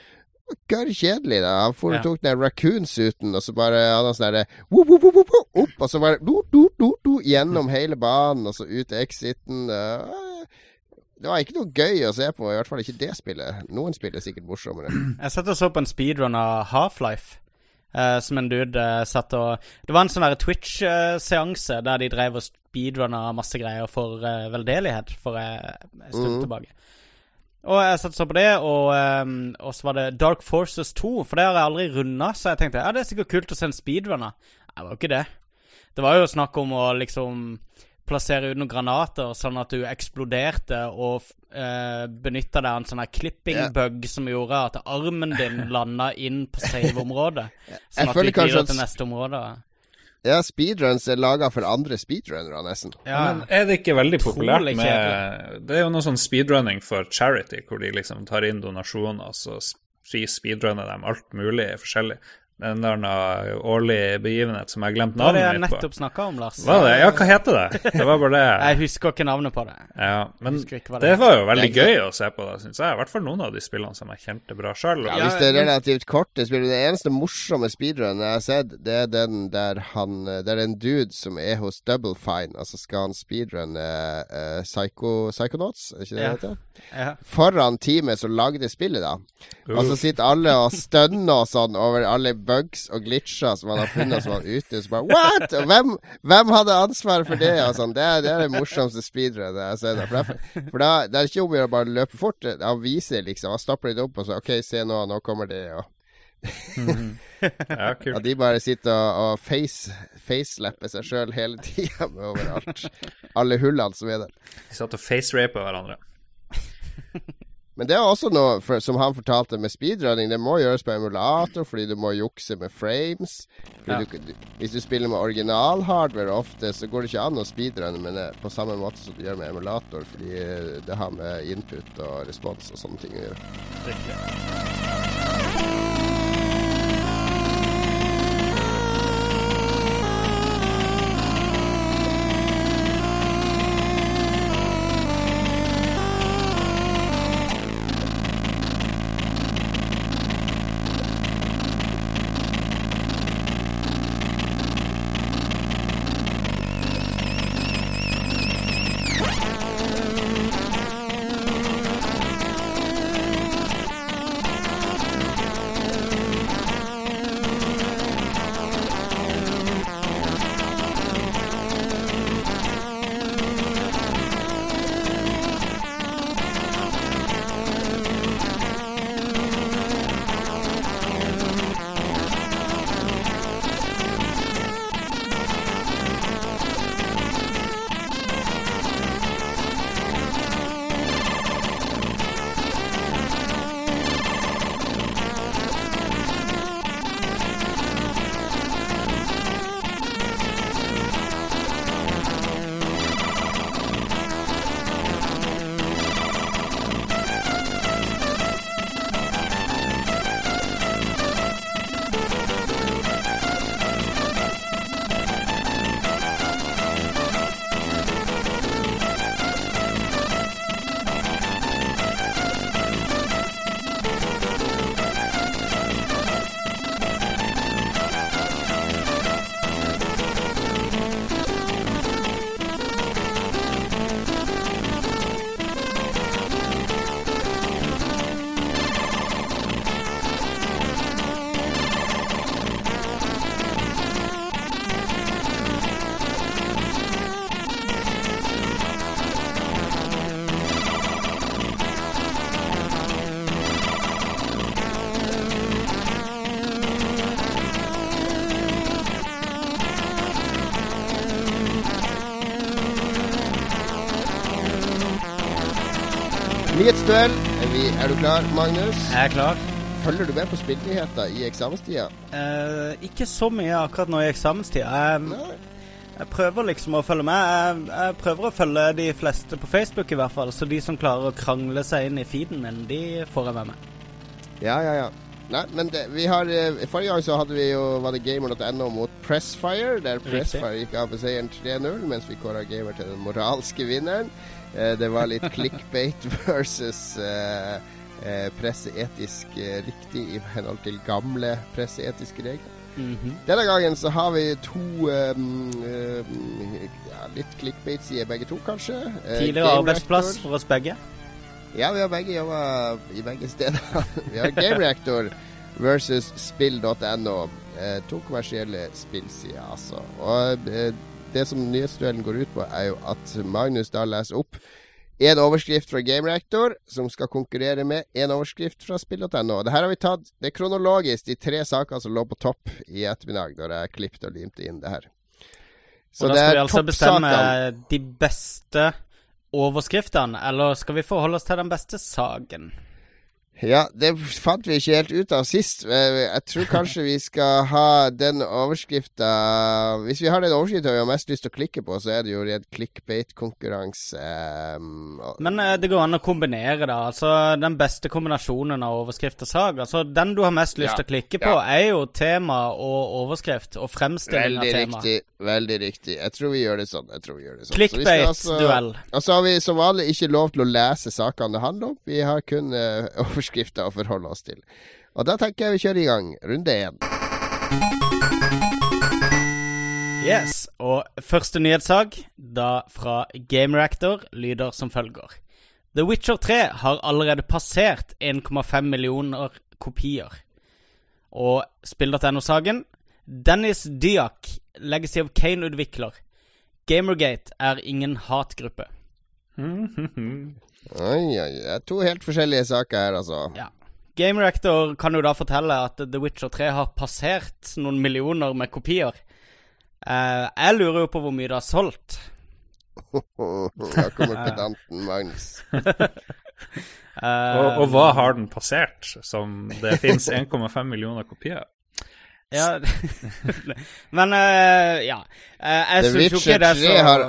Gørr kjedelig, da. Han for, ja. tok den raccoon-suiten, og så bare hadde han sånn derre opp, og så bare do, do, do, do, gjennom hele banen, og så ut exiten. Det var ikke noe gøy å se på, i hvert fall ikke det spillet. Noen spill er sikkert morsommere. Jeg satt og så på en speedrun av Half-Life. Uh, som en dude uh, satt og Det var en sånn Twitch-seanse der de drev og speedrunna masse greier for uh, veldedighet for en stund mm. tilbake. Og jeg satt og så på det, og, um, og, så var det Dark Forces 2, for det har jeg aldri runda, så jeg tenkte ja, det er sikkert kult å se en speedrunner. Nei, Det var jo ikke det. Det var jo snakk om å liksom plassere ut noen granater sånn at du eksploderte og eh, benytta deg av en sånn her clipping-bug yeah. som gjorde at armen din landa inn på save-området. Sånn at du videre til neste område. Ja, speedruns er laga for andre speedrunnere, nesten. Ja. Men er det ikke veldig populært med Det er jo noe sånn speedrunning for charity, hvor de liksom tar inn donasjoner, og så fri speedrunner dem alt mulig forskjellig en eller annen årlig begivenhet som jeg har glemt navnet mitt på. Det har jeg nettopp snakka om, Lars. Var det? Ja, hva heter det? Det var bare det. jeg husker ikke navnet på det. Ja, Men det, det, var jo veldig gøy å se på, syns jeg. I hvert fall noen av de spillene som jeg kjente bra sjøl. Ja, hvis det er relativt korte spill Det eneste morsomme speedrunen jeg har sett, det er den der han Det er en dude som er hos Double Fine, altså skal han speedrunne uh, Psycho, Psychonauts, er ikke det det heter? Ja. Foran teamet som lagde spillet, da. Uh. Og så sitter alle og stønner og sånn over alle bugs og glitcher som han har funnet som var ute. Så bare What?! Hvem, hvem hadde ansvaret for det? Sånn. Det, er, det er det morsomste speedrunnet jeg har sett. For, for da, det er ikke om å gjøre bare løpe fort. Han viser liksom. Han stopper litt opp og så OK, se nå, nå kommer det. og mm. ja, kult. At de bare sitter og, og face, facelapper seg sjøl hele tida overalt. Alle hullene som er der. De satt og facerapa hverandre. Men det er også noe for, som han fortalte med speedrunning. Det må gjøres på emulator fordi du må jukse med frames. Ja. Du, hvis du spiller med original-hardware ofte, så går det ikke an å speedrunne med det på samme måte som du gjør med emulator, fordi det har med input og respons og sånne ting å gjøre. Riktig. Nyhetsduell. Er du klar, Magnus? Jeg er klar. Følger du med på spillnyheter i eksamenstida? Uh, ikke så mye akkurat nå i eksamenstida. Jeg, jeg, prøver liksom å følge med. Jeg, jeg, prøver å følge de fleste på Facebook, i hvert fall. Så de som klarer å krangle seg inn i feeden min, de får jeg med meg. Ja, ja, ja. Nei, men det, vi har eh, Forrige gang så hadde vi jo Var det gamer.no mot Pressfire, der Pressfire gikk av med seieren 3-0, mens vi kåra gamer til den moralske vinneren. Eh, det var litt clickbait versus eh, eh, presseetisk riktig i henhold til gamle presseetiske regler. Mm -hmm. Denne gangen så har vi to um, um, ja, litt clickbait-sider begge to, kanskje. Tidligere arbeidsplass for oss begge? Ja, vi har begge jobba i begge steder. vi har Game Reactor versus spill.no. to kommersielle spillsider, altså. Og det som nyhetsduellen går ut på, er jo at Magnus da leser opp en overskrift fra Game Reactor, som skal konkurrere med en overskrift fra spill.no. Det her har vi tatt Det er kronologisk de tre sakene som lå på topp i ettermiddag, når jeg klippet og limte inn det her. Så og da skal vi altså bestemme de beste overskriftene, eller skal vi forholde oss til den beste saken? Ja, det fant vi ikke helt ut av sist. Eh, jeg tror kanskje vi skal ha den overskrifta Hvis vi har den overskrifta vi har mest lyst til å klikke på, så er det jo redd clickbait-konkurranse. Um, Men uh, det går an å kombinere, da. Altså den beste kombinasjonen av overskrift og sag. Altså den du har mest lyst til ja, å klikke på, ja. er jo tema og overskrift, og fremstilling veldig av tema. Riktig, veldig riktig. Jeg tror vi gjør det sånn. Jeg tror vi gjør det sånn. Clickbait-duell. Så og så har vi som vanlig ikke lov til å lese sakene det handler om. Vi har kun uh, overskrifter å forholde oss til. Og da tenker jeg vi kjører i gang runde én. Yes, og første nyhetssak, da fra GameRactor, lyder som følger. The Witcher 3 har allerede passert 1,5 millioner kopier. Og spill.no-saken Dennis Dyack, Legacy of Kane-utvikler. Gamergate er ingen hatgruppe. Oi, oi. Det er to helt forskjellige saker her, altså. Ja. Game Reactor kan jo da fortelle at The Witcher 3 har passert noen millioner med kopier. Uh, jeg lurer jo på hvor mye det har solgt. da kommer pedanten Magnus. og, og hva har den passert, som det fins 1,5 millioner kopier? Ja, men uh, ja. Uh, jeg The syns jo ikke det er 3 så har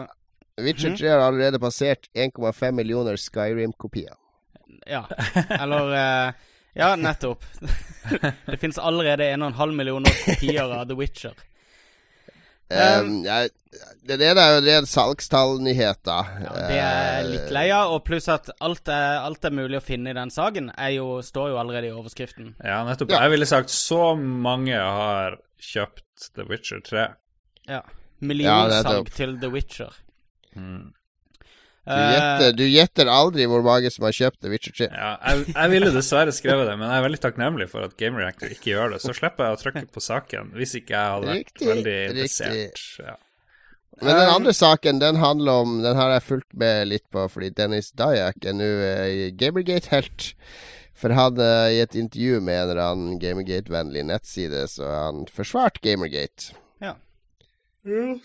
Witcher Mhm. 3 har allerede passert 1,5 millioner Skyrim-kopier. Ja. Eller uh, Ja, nettopp. det fins allerede 1,5 millioner kopier av The Witcher. Um, ja, det ene er jo ren salgstallnyheter. Ja, det er litt lei av. Og pluss at alt er, alt er mulig å finne i den saken, er jo, står jo allerede i overskriften. Ja, nettopp. Ja. Jeg ville sagt så mange har kjøpt The Witcher 3. Ja. Millionsalg ja, til The Witcher. Mm. Du gjetter, du gjetter aldri hvor mange som har kjøpt The Witcher 3. Ja, jeg, jeg ville dessverre skrevet det, men jeg er veldig takknemlig for at Game Reactor ikke gjør det. Så slipper jeg å trykke på saken, hvis ikke jeg hadde vært Riktig, veldig interessert. Ja. Men den Um, andre saken, den handler om Den har jeg fulgt med litt på, fordi Dennis Dyack er nå eh, Gamergate-helt. For han eh, i et intervju med en eller annen Gamergate-vennlig nettside, så han forsvart Gamergate.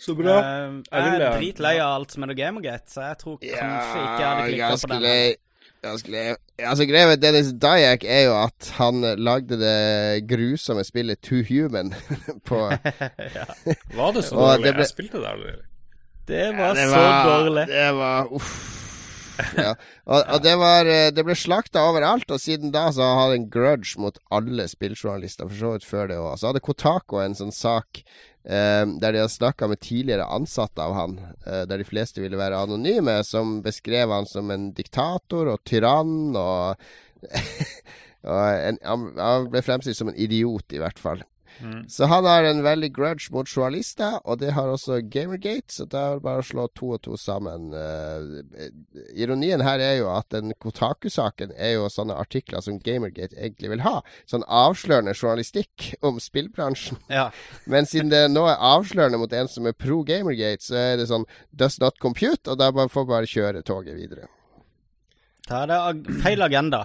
Så Eh, jeg er dritlei av alt som er noe Gamergate, så jeg tror kanskje ikke jeg hadde klikka på den. Ganske. Altså, greia med Dennis Dyack er jo at han eh, lagde det grusomme spillet Too Human på ja. Var det så dårlig? det ble- Jeg spilte det aldri. Det var det så var, dårlig. Det var uff. Ja. Og, og det var eh, Det ble slakta overalt, og siden da så har han en grudge mot alle spilljournalister, for så vidt før det òg. Så hadde Kotako en sånn sak der de har snakka med tidligere ansatte av han, eh, der de fleste ville være anonyme, som beskrev han som en diktator og tyrann og Og en, han ble fremstilt som en idiot, i hvert fall. Mm. Så han har en veldig grudge mot journalister, og det har også Gamergate, så det er bare å slå to og to sammen. Uh, ironien her er jo at den Kotaku-saken er jo sånne artikler som Gamergate egentlig vil ha. Sånn avslørende journalistikk om spillbransjen. Ja. Men siden det nå er avslørende mot en som er pro Gamergate, så er det sånn does not compute, og da får får bare kjøre toget videre. Da er det ag feil agenda.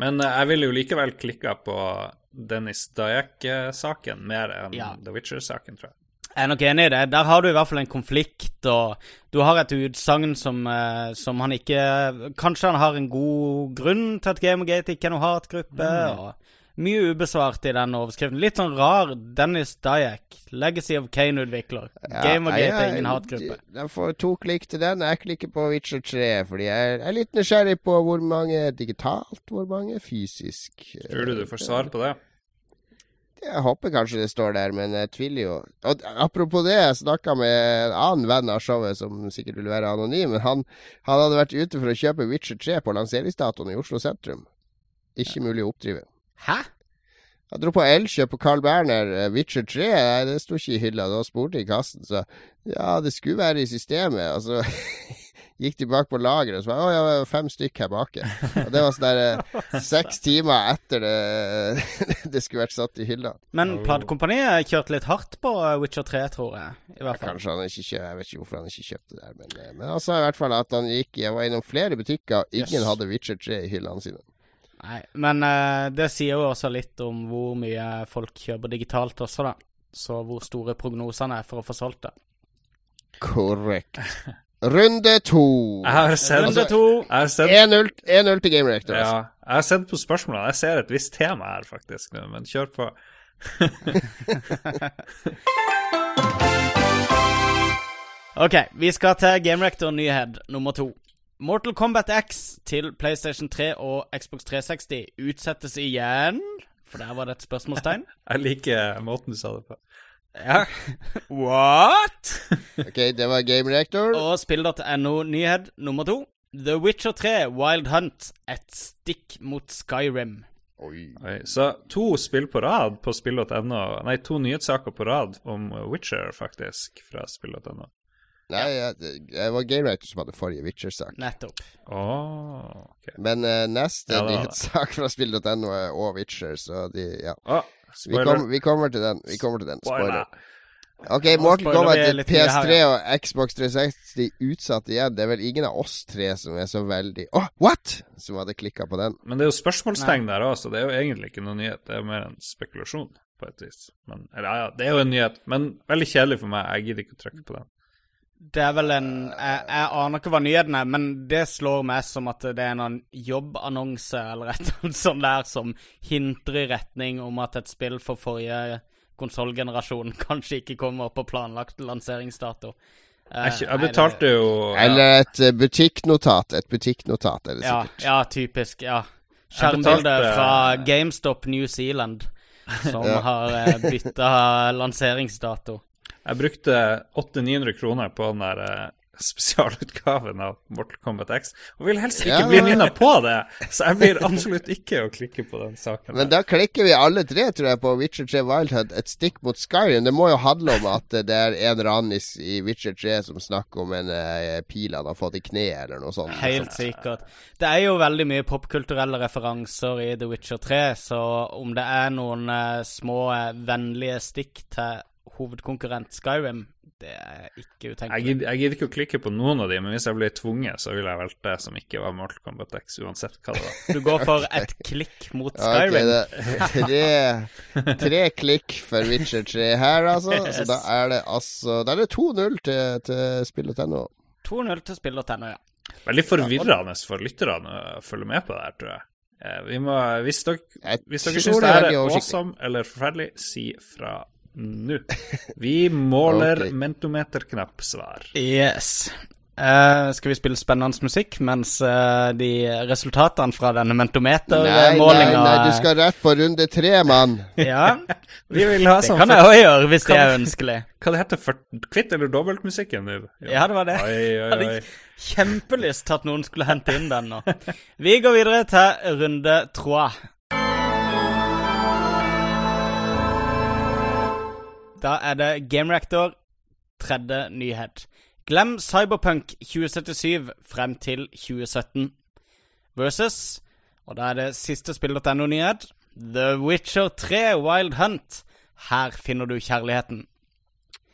Men eh, jeg ville jo likevel klikka på Dennis Dyack-saken mer enn Ja. The Witcher-saken, tror jeg. Jeg er nok enig i det. Der har du i hvert fall en konflikt, og du har et utsagn som, eh, som han ikke Kanskje han har en god grunn til at Gamergate ikke er noe hatgruppe, og mye ubesvart i den overskriften. Litt sånn rar Dennis Dyack, Legacy of Kane-utvikler. Gamergate er ingen hatgruppe. Jeg får to klikk til den. Jeg klikker på Witcher 3, fordi jeg er litt nysgjerrig på hvor mange digitalt, hvor mange fysisk. Tror du du får svar på det? Jeg håper kanskje det står der, men jeg tviler jo. Og apropos det, jeg snakka med en annen venn av showet som sikkert vil være anonym, men han, han hadde vært ute for å kjøpe Witcher 3 på lanseringsdatoen i Oslo sentrum. Ikke mulig å oppdrive. Hæ? Jeg dro på Elkjøp og Carl Berner. eh, Witcher 3 nei, det sto ikke i hylla. Det var spurt i kassen, så ja, det skulle være i systemet. Og så gikk de bak på lageret og så var det, å, ja, fem stykk her bake. Og det var sånn der eh, seks timer etter det, det skulle vært satt i hylla. Men platekompaniet kjørte litt hardt på Witcher 3, tror jeg. I hvert fall. Kanskje han ikke kjøpte Jeg vet ikke hvorfor han ikke kjøpte det der, men, eh, men han sa i hvert fall at han gikk Jeg var innom flere butikker, ingen Yes. hadde Witcher 3 i hyllene sine. Nei, men uh, det sier jo også litt om hvor mye folk kjøper digitalt også, da. Så hvor store prognosene er for å få solgt det. Korrekt. Runde to. Jeg har sendt, Runde to. jeg 1-0 1-0 til Game Reactor. Altså. Ja, jeg har sett på spørsmålene. Jeg ser et visst tema her, faktisk, nå, men kjør på. Ok, vi skal til Game Reactor nyhet nummer to. Mortal Kombat X til PlayStation 3 og Xbox 360 utsettes igjen. For der var det et spørsmålstegn. Jeg liker måten du sa det på. Ja. What? Ok, det var Game Reactor. Og spill.no nyhet nummer to. The Witcher 3 Wild Hunt. Et stikk mot Skyrim. Oi. Oi, Så to spill på rad på spill.no Nei, to nyhetssaker på rad om Witcher, faktisk, fra spill.no. Nei, jeg- det var Game Reactor som hadde forrige Witcher-sak. Nettopp. Oh, okay. Men uh, neste Ja, nyhetssak fra spill.no er òg Witcher, så de Ja. Oh, Vi, kom, vi kommer til den. Vi kommer til den. Spoiler. Spoiler. Ok, Mortal Kombat til litt mye her, PS3 og Xbox 360 utsatt igjen. Det er vel ingen av oss tre som er så veldig Åh, what?! Som hadde klikka på den. Men det er jo spørsmålstegn der òg, så det er jo egentlig ikke noe nyhet. Det er jo mer en spekulasjon, på et vis. Men, eller ja, ja, det er jo en nyhet, men veldig kjedelig for meg. Jeg gidder ikke å trykke på den. Det er vel en jeg, jeg aner ikke hva nyheten er, men det slår meg som at det er en jobbannonse eller et eller annet sånt der som hinter i retning om at et spill for forrige konsollgenerasjon kanskje ikke kommer på planlagt lanseringsdato. Jeg, jeg betalte jo ja. Eller et eh, butikknotat. Et butikknotat er det sikkert. ja, typisk. Ja. Skjermbilde fra GameStop New Zealand, som Ja. har eh, bytta lanseringsdato. Jeg brukte 800-900 kroner på den der eh, spesialutgaven av Mortal Kombat X, og vil helst ikke Ja. bli nynna på det, så jeg blir absolutt ikke å klikke på den saken. Men da klikker vi alle tre, tror jeg, på Witcher 3 Wild Hunt, et stikk mot Skyrim. Det må jo handle om at eh, det er en eller annen i, Witcher 3 som snakker om en uh, pil han har fått i kneet, eller noe sånt. Helt sikkert. Det er jo veldig mye popkulturelle referanser i The Witcher 3, så om det er noen eh, små eh, vennlige stikk til hovedkonkurrent Skyrim, det er ikke Jeg utenkelig. gidder, jeg gidder ikke å klikke på noen av de, men hvis jeg blir tvunget, så vil jeg valgt det som ikke var Mortal Kombat X, uansett hva det var. Du går for et klikk mot Ja, Skyrim. Okay, tre, tre klikk for Witcher 3 her, altså. Så da er det altså Da er det 2-0 til, til spillet.no. 2-0 til Spillet.no, ja. Veldig forvirrende for lytterne å følge med på det her, tror jeg. Eh, Vi må, hvis dere, hvis dere syns det er her er awesome eller forferdelig, si fra nå. Vi måler okay. mentometerknappsvar. Yes. Uh, skal vi spille spennende musikk mens uh, de resultatene fra denne Nei, nei, nei, du skal rett på runde tre, mann. Ja, Vi vil ha det sånn kan jeg òg gjøre, hvis det er ønskelig. Hva det heter for kvitt eller dobbeltmusikken nå? Ja, det var det. Oi, oi, Hadde oi. kjempelyst til at noen skulle hente inn den nå. Vi går videre til runde trois. Da er det Game Reactor, tredje nyhet. Glem Cyberpunk 2077 frem til 2017 versus Og da er det siste spill.no-nyhet. The Witcher 3 Wild Hunt. Her finner du kjærligheten.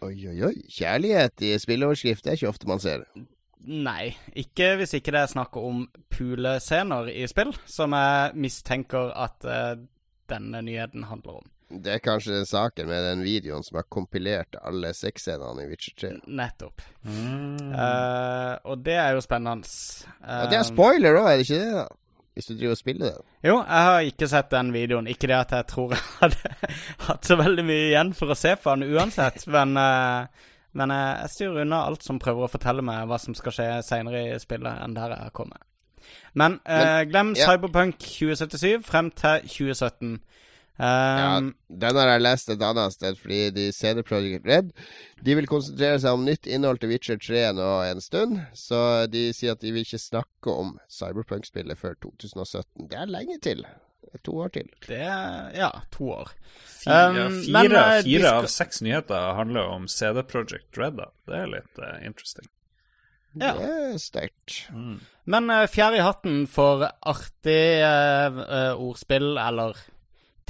Oi, oi, oi. Kjærlighet i spilleoverskrift er ikke ofte man ser. det. Nei, ikke hvis ikke det er snakk om pulescener i spill, som jeg mistenker at uh, denne nyheten handler om. Det er kanskje den saken med den videoen som har kompilert alle sexscenene i Witcher 3. Nettopp. Mm. Uh, og det er jo spennende. Og det er spoiler òg, er det ikke det? da? Hvis du driver og spiller det. jo, jeg har ikke sett den videoen. Ikke det at jeg tror jeg hadde hatt så veldig mye igjen for å se på den uansett, men uh, men eh, jeg styrer unna alt som prøver å fortelle meg hva som skal skje seinere i spillet, enn der jeg kommer. Men, eh, glem ja. Cyberpunk 2077 frem til 2017. Ja, Um, den har jeg lest et annet sted, fordi de CD Projekt Red De vil konsentrere seg om nytt innhold til Witcher 3 nå en stund. Så de sier at de vil ikke snakke om Cyberpunk-spillet før 2017. Det er lenge til. To år til. Det er ja, to år. Fire, Um, fire, men, eh, de fire skal- av seks nyheter handler om CD Project Red. da. Det er litt uh, interesting. Ja. Det er sterkt. Men uh, fjær i hatten for artig uh, ordspill, eller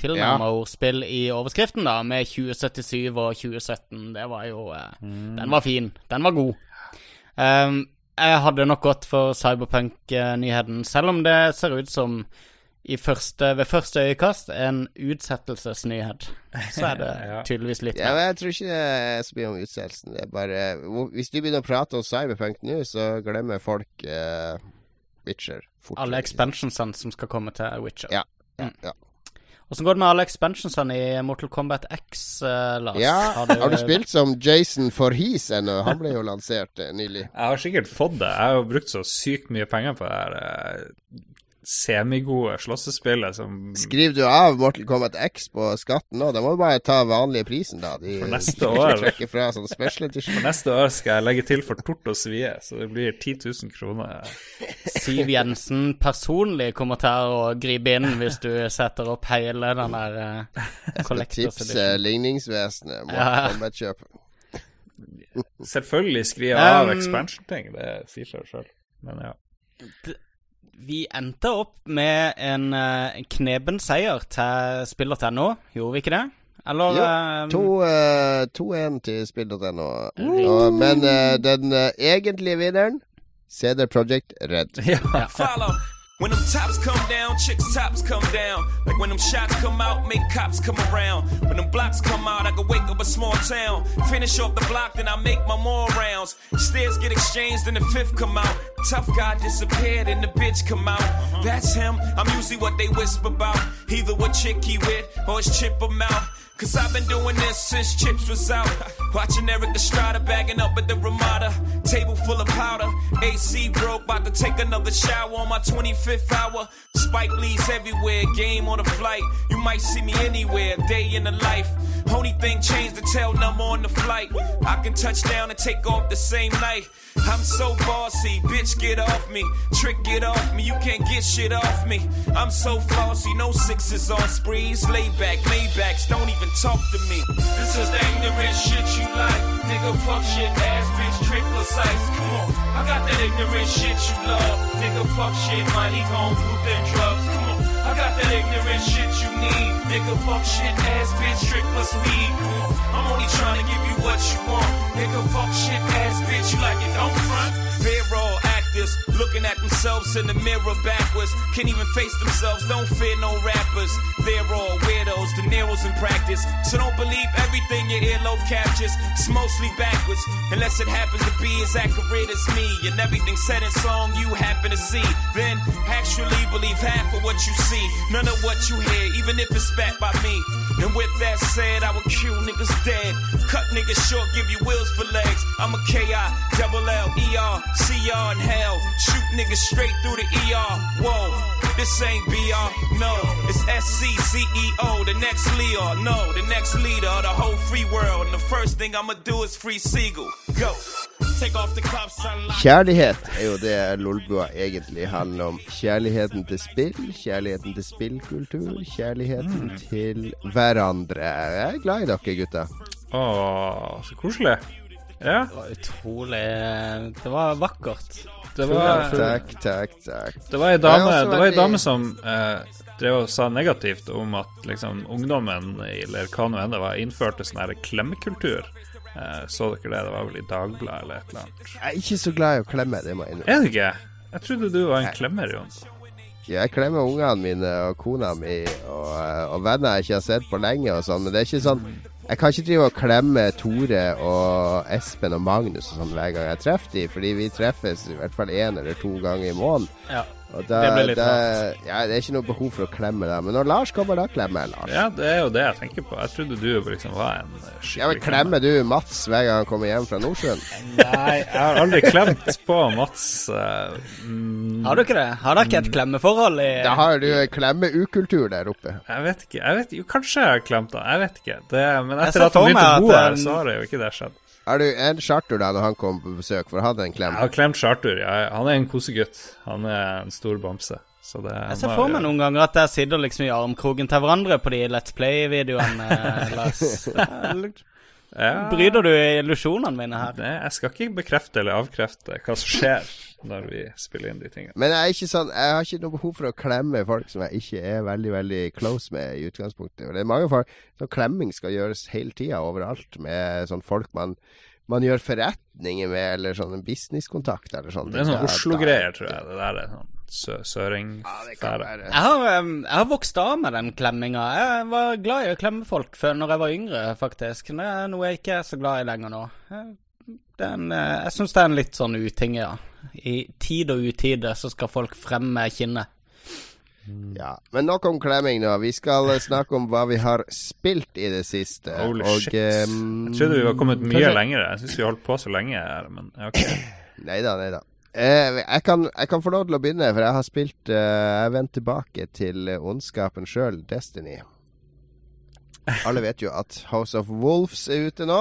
tilnærma ordspill i overskriften, da, med 2077 og 2017. Det var jo eh, Den var fin. Den var god. Um, jeg hadde nok gått for Cyberpunk-nyheten, selv om det ser ut som i første, ved første øyekast en utsettelsesnyhet. Så er det Ja. tydeligvis litt Ja, Jeg tror ikke det er så mye om utsettelsen. Det er bare Hvis du begynner å prate om Cyberpunk nå, så glemmer folk uh, Witcher fort. Alle expansionsene som skal komme til Witcher. Ja. Ja, ja. Åssen går det med alle expansionsene i Mortal Kombat X, eh, Lars? ja. Har du spilt som Jason Forhees ennå? Han ble jo lansert eh, nylig. Jeg har sikkert fått det. Jeg har jo brukt så sykt mye penger på det her eh, semigode slåssespillet som Skriver du av Mortal Kombat X på skatten nå? Da må du bare ta vanlige prisen, da. De, For neste år. fra sånn For. Neste år skal jeg legge til for tort og svie, så det blir 10 000 kroner. Siv Jensen personlig kommer til å gripe inn hvis du setter opp hele den der uh, Collectors Tips Edition. eh, ligningsvesenet. Mortal Ja. Kombat-kjøp. Selvfølgelig skriver jeg av Um, expansion-ting, det sier seg sjøl. Men ja. Vi endte opp med en, eh, en kneben seier til spiller.no, gjorde vi ikke det? Eller Jo, eh, 2-1 til spill.no. Og- Men uh, den uh, egentlige vinneren CD Project Red. ja. When them tops come down, chicks tops come down. Like when them shots come out, make cops come around. When them blocks come out, I can wake up a small town. Finish off the block, then I make my more rounds. Stairs get exchanged, then the fifth come out. Tough guy disappeared and the bitch come out. That's him. I'm usually what they whisper about. Either what chick he with or his chip him out. Cause I've been doing this since Chips was out. Watching Eric Estrada bagging up at the Ramada. Table full of powder. AC broke, about to take another shower on my 25th hour. Spike Lee's everywhere, game on a flight. You might see me anywhere, day in the life. Only thing changed the tail number on the flight. I can touch down and take off the same night. I'm so bossy, bitch, get off me. Trick, get off me, you can't get shit off me. I'm so flossy, no sixes on sprees. Lay back, Maybachs, don't even talk to me. This is the ignorant shit you like. Nigga, fuck shit, ass bitch, trick precise. Come on, I got that ignorant shit you love. Nigga, fuck shit, money, gon' poop and drugs. Come on, I got that ignorant shit you need. Nigga, fuck shit, ass bitch, trick plus weed. Come on, I'm only trying to give you what you want. Nigga, fuck shit, ass bitch, you like it, don't front. All actors, looking at themselves in the mirror backwards. Can't even face themselves, don't fear no rappers. They're all weirdos, De Niro's in practice. So don't believe everything your earlobe captures. It's mostly backwards, unless it happens to be as accurate as me. And everything said in song you happen to see. Then actually believe half of what you see, none of what you hear, even if it's spat by me. And with that said, I will kill niggas dead. Cut niggas short, give you wheels for legs. I'm a KI, double L, ER, CR in hell. Shoot niggas straight through the ER. Whoa, this ain't BR, no. It's SCCEO, the next Leo, no, the next leader of the whole free world. And the first thing I'ma do is free Seagull. Go. Kjærlighet er jo det Lolbua egentlig handler om. Kjærligheten til spill, kjærligheten til spillkultur, kjærligheten til hverandre. Jeg er glad i dere, gutta. Å, så koselig. Ja, Det var utrolig Det var vakkert. Det var Takk, takk, takk. Det var ei dame, har det var ei dame som eh, drev og sa negativt om at liksom, ungdommen, eller hva nå enn det var, innførte sånn her klemmekultur. Eh, så dere det? Det var vel i Dagbladet eller et eller annet. Jeg er ikke så glad i å klemme, det må jeg innrømme. Er du ikke? Jeg trodde du var en klemmer, Jon. Jeg klemmer ungene mine og kona mi og, eh, og venner jeg ikke har sett på lenge og sånn, men det er ikke sånn Jeg kan ikke drive og klemme Tore og Espen og Magnus og sånn hver gang jeg treffer dem, fordi vi treffes i hvert fall én eller to ganger i måneden. Ja. Og da, Det blir litt da, ja, det er ikke noe behov for å klemme det, Men når Lars kommer, da klemmer jeg Lars. Ja, det er jo det jeg tenker på. Jeg trodde du liksom var en Ja, men skikkelig Klemmer du Mats hver gang han kommer hjem fra Nordsjøen? Nei, jeg har aldri klemt på Mats. eh, mm, Har du ikke det? Har dere ikke et klemmeforhold i Da har du klemmeukultur der oppe. jeg vet ikke. jeg vet jo, Kanskje jeg har klemt han. Jeg vet ikke. Det, men etter at han begynte å bo her, eh, så har det jo ikke det skjedd. Har du en charter da når han kom på besøk, for han hadde en klem? Jeg har klemt Charter. Jeg, han er en kosegutt. Han er en stor bamse. Så det Jeg ser for meg noen ganger at dere sitter liksom i armkroken til hverandre på de Let's Play-videoene. Lars. Ja, Bryter du illusjonene mine her? Nei, jeg skal ikke bekrefte eller avkrefte hva som skjer når vi spiller inn de tingene. Men jeg, er ikke sånn, jeg har ikke noe behov for å klemme folk som jeg ikke er veldig veldig close med i utgangspunktet. Og det er mange folk så Klemming skal gjøres hele tida overalt med sånn folk man, man gjør forretninger med, eller sånn businesskontakt eller sånn. Det er sånn Oslo-greier, tror jeg. Det der er sånn sø Ja, det kan søringfære. Ja, Jeg har, jeg har vokst av med den klemminga. Jeg var glad i å klemme folk før når jeg var yngre, faktisk. Det er noe jeg ikke er så glad i lenger nå. Jeg, det er en, eh, jeg syns det er en litt sånn uting, ja. I tid og utide så skal folk fremme kinnet. Ja, Men nok om klemming nå. Vi skal snakke om hva vi har spilt i det siste. Holy og, shit. Um, Jeg trodde vi var kommet mye kanskje- lenger. Jeg syns vi holdt på så lenge her, men ok. Nei da, nei da. Eh, jeg, kan, jeg kan få lov til å begynne, for jeg har spilt eh, Jeg vendt tilbake til eh, ondskapen sjøl, Destiny. Alle vet jo at House of Wolves er ute nå.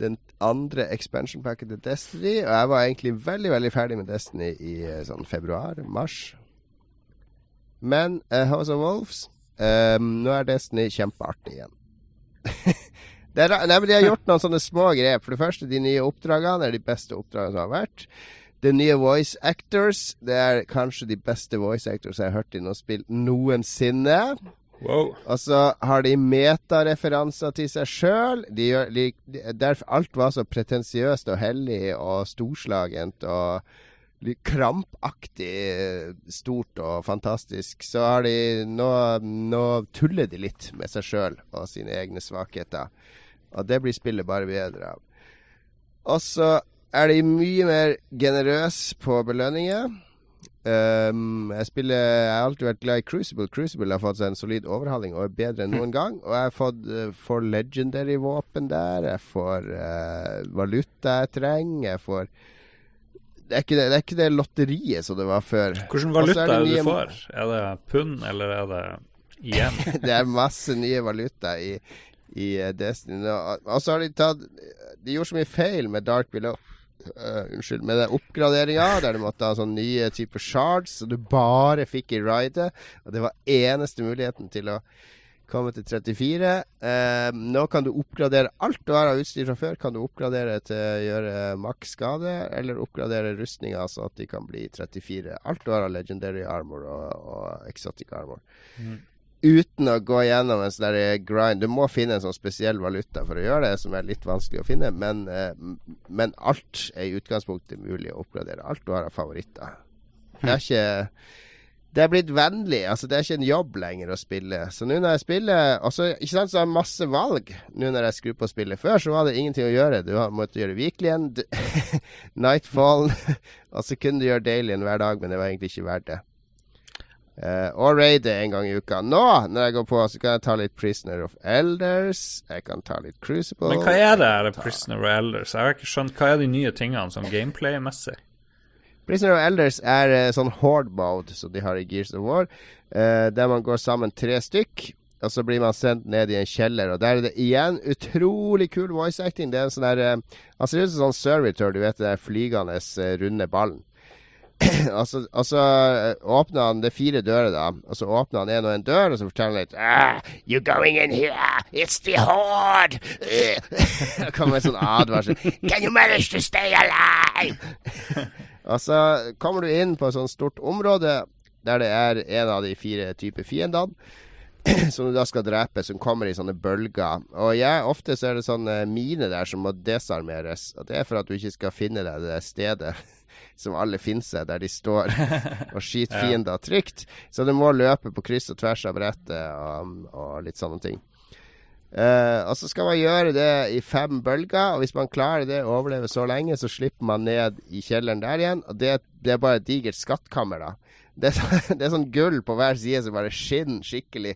Den andre expansion packet til Destiny. Og jeg var egentlig veldig veldig ferdig med Destiny i eh, sånn februar-mars. Men uh, House of Wolves um, Nå er Destiny kjempeartig igjen. det er, nei, men De har gjort noen sånne små grep. For det første, de nye oppdragene er de beste oppdragene som har vært. Det nye voice actors. Det er kanskje de beste voice actors jeg har hørt i noe spill noensinne. Wow. Og så har de metareferanser til seg sjøl. De de, alt var så pretensiøst og hellig og storslagent og krampaktig stort og fantastisk, så har de nå, nå tuller de litt med seg sjøl og sine egne svakheter. Og det blir spillet bare bedre av. Og så er de mye mer generøse på belønninger. Um, jeg, spiller, jeg har alltid vært glad i Crucible. Crucible har fått seg en solid overhaling og er bedre enn noen gang. Og jeg har fått uh, for legendary våpen der. Jeg får uh, valuta jeg trenger. Jeg får det er, ikke det, det er ikke det lotteriet som det var før. Hvilken valuta er det nye... du får? Er det pund, eller er det igjen? det er masse nye valuta i, i uh, Destiny. Og så har de tatt De gjorde så mye feil med Dark Below. Uh, unnskyld, med den oppgraderinga der du måtte ha sånne nye typer shards, som du bare fikk i ridet. Og det var eneste muligheten til å komme til 34. Uh, eh, nå kan du oppgradere alt du har av utstyr fra før. Kan du oppgradere til å gjøre maks skade, eller oppgradere rustninga så at de kan bli 34. Alt du har av legendary armor og, og exotic armor. Mm uten å gå gjennom en sånn grind. Du må finne en sånn spesiell valuta for å gjøre det, som er litt vanskelig å finne. Men, eh, men alt er i utgangspunktet mulig å oppgradere. Alt du har av favoritter. Det er ikke det er blitt vennlig. altså Det er ikke en jobb lenger å spille. Så nå når jeg spiller også, Ikke sant, så har jeg masse valg nå når jeg skrur på spillet. Før så var det ingenting å gjøre. Du måtte gjøre Weeklyen, Nightfall, og så kunne du gjøre Dailyen hver dag, men det var egentlig ikke verdt det. Uh, og raide en gang i uka. Nå, når jeg går på, så kan jeg ta litt Prisoner of Elders. Jeg kan ta litt Crucible. Men hva er det, her, Prisoner of Elders? Jeg har ikke skjønt hva er de nye tingene som gameplay-messig? Prisoner of Elders er uh, sånn horde mode som de har i Gears of War, uh, der man går sammen tre stykk. Og så blir man sendt ned i en kjeller, og der er det igjen utrolig kul voice acting. Det er en sånn der Han ser ut som sånn servitor, du vet den flygende runde ballen. Og, så, og åpner han Det fire dører, da. Og så åpner han en og en dør, og så forteller han litt ah, You're going in here! It's the horde! Det kommer en sånn advarsel. Can you manage to stay alive? og så kommer du inn på et sånt stort område der det er en av de fire typer fiendene. som du da skal drepe, som kommer i sånne bølger. Og jeg, ofte så er det sånne mine der som må desarmeres. Og det er for at du ikke skal finne deg det stedet som alle finner seg, der de står og skyter fiender trygt. Så du må løpe på kryss og tvers av brettet og, og litt sånne ting. Uh, og så skal man gjøre det i fem bølger, og hvis man klarer det og overlever så lenge, så slipper man ned i kjelleren der igjen. Og det, det er bare et digert skattkammer, da. Det er, sånn, det er, sånn gull på hver side som bare skinner skikkelig.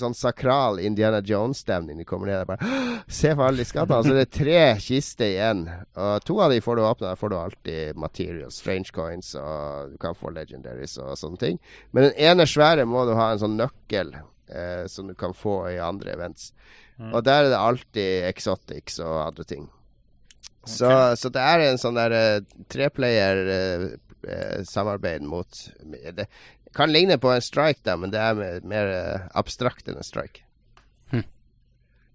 Sånn sakral Indiana Jones-stemning. Du kommer ned og bare Se på alle de skattene. Så det er tre kister igjen. Og to av de får du åpna. Der får du alltid materials, strange coins, og du kan få legendaries og sånne ting. Men den ene svære må du ha en sånn nøkkel eh, som du kan få i andre events. Mm. Og der er det alltid exotics og andre ting. Okay. Så, så, det er en sånn der uh, treplayer uh, eh, samarbeid mot Det kan ligne på en strike, da, men det er mer, mer eh, abstrakt enn en strike. Hm.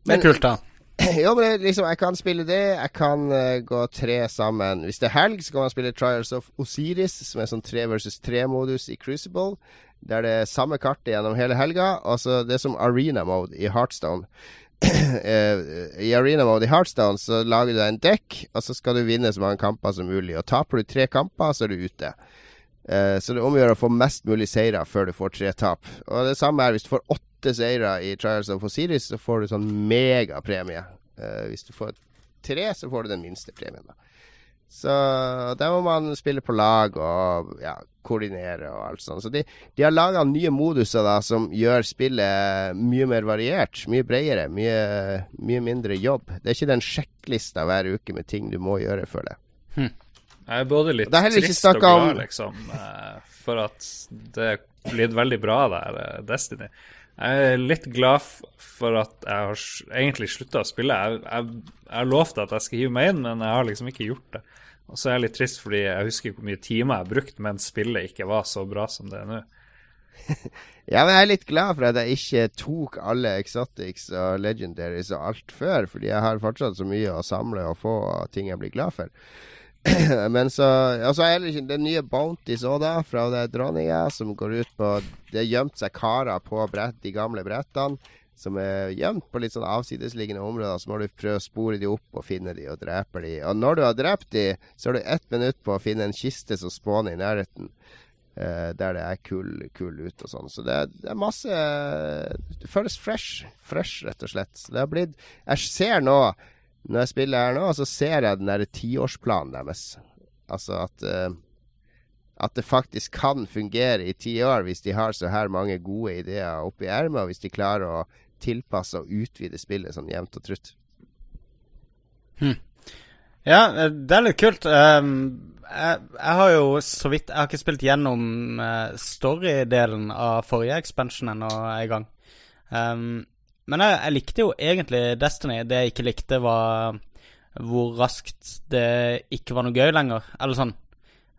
det er kult, da. Jo, men liksom, jeg kan spille det. Jeg kan uh, gå tre sammen. Hvis det er helg, så kan man spille Trials of Osiris, som er sånn tre versus tre-modus i Crucible. Det er samme kartet gjennom hele helga. Altså, det er som arena mode i Heartstone. Eh, I arena mode i Heartstone så lager du deg en dekk, og så skal du vinne så mange kamper som mulig. Og taper du tre kamper, så er du ute. Uh, så det omgjør å få mest mulig seire før du får tre tap. Og det samme er hvis du får åtte seire i Trials of Osiris, så får du sånn megapremie. Uh, hvis du får tre, så får du den minste premien. da så der må man spille på lag og ja, koordinere og alt sånt. Så de, de har laga nye moduser da som gjør spillet mye mer variert, mye bredere, mye, mye, mindre jobb. Det er ikke den sjekklista hver uke med ting du må gjøre, føler jeg. Hm. Jeg er både litt er trist og glad, om... liksom, eh, for at det er blitt veldig bra der, eh, Destiny. Jeg er litt glad for at jeg har egentlig slutta å spille. Jeg, har lovt at jeg skal hive meg inn, men jeg har liksom ikke gjort det. Og så er jeg litt trist fordi jeg husker hvor mye timer jeg har brukt mens spillet ikke var så bra som det er nå. ja, men jeg er litt glad for at jeg ikke tok alle exotics og legendaries og alt før, fordi jeg har fortsatt så mye å samle og få ting jeg blir glad for. men så Og så er det den nye Bounties òg, da, fra det dronninga, som går ut på Det har gjemt seg karer på brett, de gamle brettene som er gjemt på litt sånn avsidesliggende områder. Så må du prøve å spore de opp og finne de og drepe de. Og når du har drept de, så har du ett minutt på å finne en kiste som spåner i nærheten. Uh, der det er kull, kull ut og sånn. Så det, det, er masse Det føles fresh. Fresh, rett og slett. Så det har blitt Jeg ser nå, når jeg spiller her nå, så ser jeg den derre tiårsplanen deres. Altså at uh, at det faktisk kan fungere i ti år hvis de har så her mange gode ideer oppi ermet, og hvis de klarer å tilpasse og utvide spillet sånn jevnt og trutt. Hm. Ja, eh, det er litt kult. Um, jeg, jeg, har jo så vidt Jeg har ikke spilt gjennom uh, story-delen av forrige expansion ennå en gang. Um, men jeg, jeg, likte jo egentlig Destiny. Det jeg ikke likte, var hvor raskt det ikke var noe gøy lenger. Eller sånn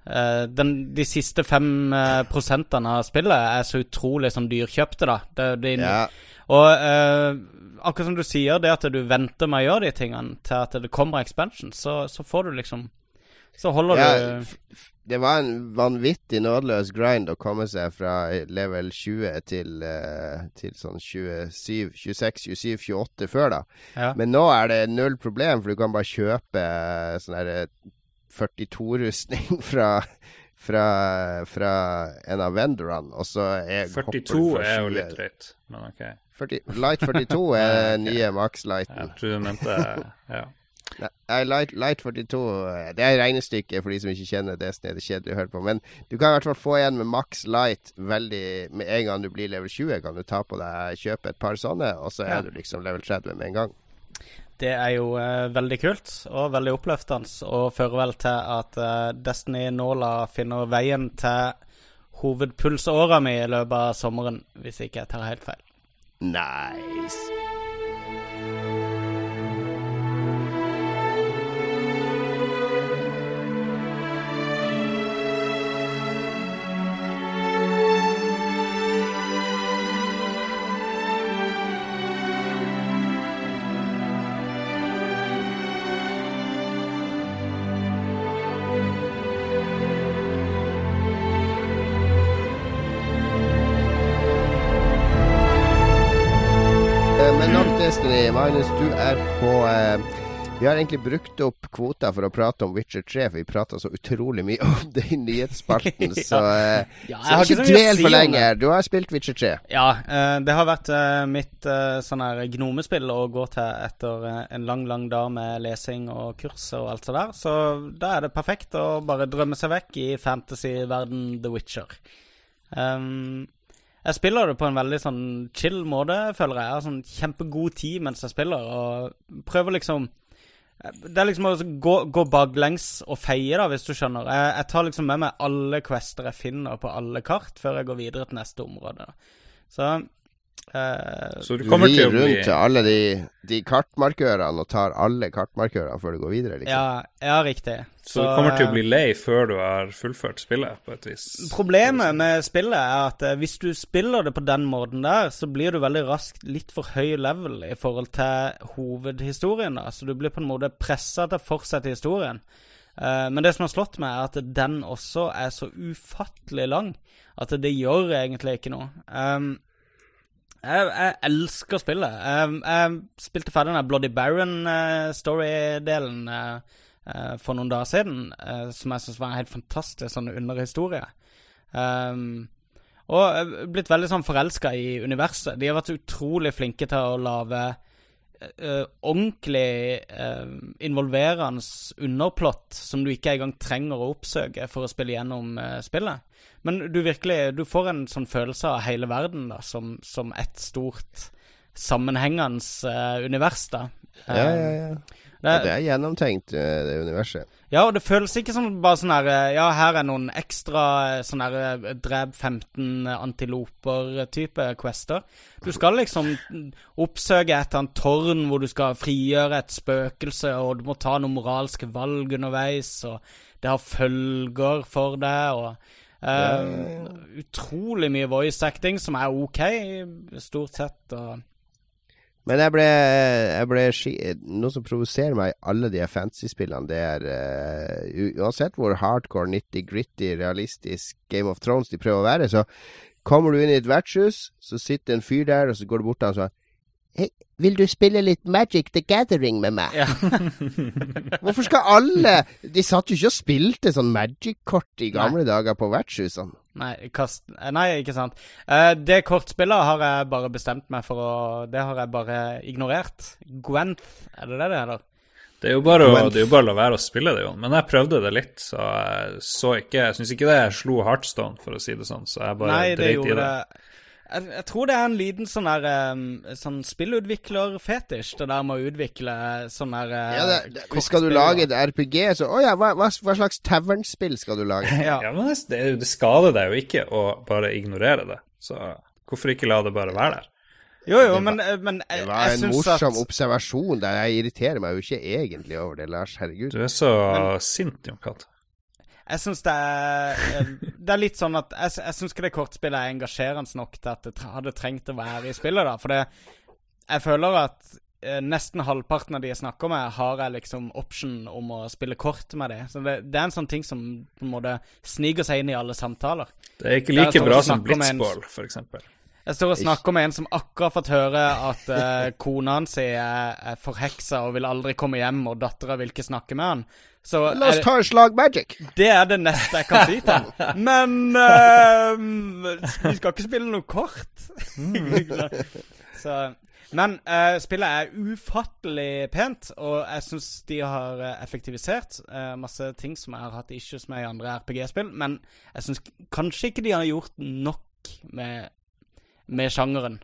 Uh, den, de siste fem uh, prosentene av spillet er så utrolig som dyrkjøpte, da. Det, det, ja. Og uh, akkurat som du sier, det at du venter med å gjøre de tingene til at det kommer expansion, så, så får du liksom Så holder ja, du Det var en vanvittig nådeløs grind å komme seg fra level 20 til, til sånn 27, 26, 27, 28 før, da. Ja. Men nå er det null problem, for du kan bare kjøpe sånn herre 42-rustning fra, fra, fra, en av vendorene, og så er 42 er jo litt drøyt, men OK. 40, Light 42 er den nye Max-lighten. Jeg tror du mente ja. Nei, Light, Light 42 Det er regnestykket for de som ikke kjenner det Det er kjedelig å høre på. Men du kan i hvert fall få igjen med Max Light veldig Med en gang du blir level 20, kan du ta på deg kjøpe et par sånne, og så er ja. du liksom level 30 med en gang. Det er jo eh, veldig kult og veldig oppløftende, og fører vel til at eh, Destiny-nåla finner veien til hovedpulsåra mi i løpet av sommeren, hvis ikke jeg tar helt feil. Nice. På eh, Vi har egentlig brukt opp kvota for å prate om Witcher 3, for vi prata så utrolig mye om det i nyhetsspalten. ja. Så, eh, ja, så ikke dvel for lenge. Du har spilt Witcher 3. Ja, eh, det har vært eh, mitt eh, sånn her gnomespill å gå til etter eh, en lang, lang dag med lesing og kurs og alt sånt der. Så da er det perfekt å bare drømme seg vekk i fantasy-verden The Witcher. Um, jeg spiller det på en veldig sånn chill måte, føler jeg. Jeg har sånn kjempegod tid mens jeg spiller, og prøver liksom Det er liksom å gå, gå baklengs og feie, da, hvis du skjønner. Jeg, jeg, tar liksom med meg alle quester jeg finner på alle kart, før jeg går videre til neste område. Så så du kommer du til å bli rundt til alle de, de, kartmarkørene og tar alle kartmarkørene før du går videre? Liksom. Ja, ja, riktig. Så, så, du kommer til å bli lei før du har fullført spillet? på et vis? Problemet med spillet er at uh, hvis du spiller det på den måten der, så blir du veldig raskt litt for høy level i forhold til hovedhistorien. da Så du blir på en måte pressa til å fortsette historien. Uh, men det som har slått meg, er at den også er så ufattelig lang at det gjør egentlig ikke noe. Um, jeg, jeg elsker spillet. Jeg, jeg, spilte ferdig den Bloody Baron-story-delen uh, uh, for noen dager siden, uh, som jeg syns var en helt fantastisk sånn underhistorie. Og jeg er blitt veldig sånn forelska i universet. De har vært utrolig flinke til å lage ordentlig involverende underplott som du ikke engang trenger å oppsøke for å spille gjennom spillet. Men du virkelig Du får en sånn følelse av hele verden da, som, som et stort sammenhengende uh, univers, da. Ja, ja, ja. Det, det er gjennomtenkt, eh, det universet. Ja, og det føles ikke som bare sånn her eh, Ja, her er noen ekstra sånn her drep 15 antiloper-type quester. Du skal liksom oppsøke et eller annet tårn hvor du skal frigjøre et spøkelse, og du må ta noen moralske valg underveis, og det har følger for deg, og Uh, utrolig mye voice acting, som er OK, stort sett. Og men jeg ble, jeg ble Noe som provoserer meg i alle de fantasy-spillene, det er uh, Uansett hvor hardcore, nitty-gritty, realistisk Game of Thrones de prøver å være, så kommer du inn i et vertshus, så sitter en fyr der, og så går du bort til ham og sier Hei, vil du spille litt Magic the Gathering med meg? Ja. Hvorfor skal alle De satt jo ikke og spilte sånn Magic-kort i gamle dager på vertshusene. Nei, kast... Nei, ikke sant. Uh, det kortspillet har jeg bare bestemt meg for å Det har jeg bare ignorert. Gwent, er det det det heter? Det er jo bare å, det er jo bare å la være å spille det, Jon. Men jeg prøvde det litt, så jeg så ikke Jeg syns ikke det jeg slo Heartstone, for å si det sånn, så jeg bare Nei, det dreit i gjorde det. det. Jeg, jeg tror det er en liten sånn der um, Sånn spillutviklerfetisj, det der med å utvikle sånn der uh, Ja, det, det, skal du lage et RPG, så Å ja, hva, hva, hva slags tavernspill skal du lage? Ja. Ja, men det, det, det skader deg jo ikke å bare ignorere det, så hvorfor ikke la det bare være der? Jo, jo, var- men, eh, men jeg, Det var en morsom at observasjon der. Jeg irriterer meg jo ikke egentlig over det, Lars. Herregud. Du er så sint, Jon Cato. Jeg syns det er eh, Det er litt sånn at Jeg, jeg syns ikke det kortspillet er engasjerende nok til at det hadde trengt å være i spillet, da. For det Jeg føler at eh, nesten halvparten av de jeg snakker med, har jeg liksom option om å spille kort med det. Så det, det er en sånn ting som på en måte sniker seg inn i alle samtaler. Det er ikke like står bra som blitzball, eksempel. Jeg står og snakker med en som akkurat har fått høre at eh, kona hans er, er forheksa og vil aldri komme hjem, og dattera vil ikke snakke med han. Så La oss det, ta en slag magic. det er det neste jeg kan si til ham. Men uh, vi skal ikke spille noe kort. Så, men uh, spillet er ufattelig pent, og jeg syns de har eh, effektivisert uh, masse ting som jeg har hatt issues med i andre RPG-spill. Men jeg syns kanskje ikke de har gjort nok med, med sjangeren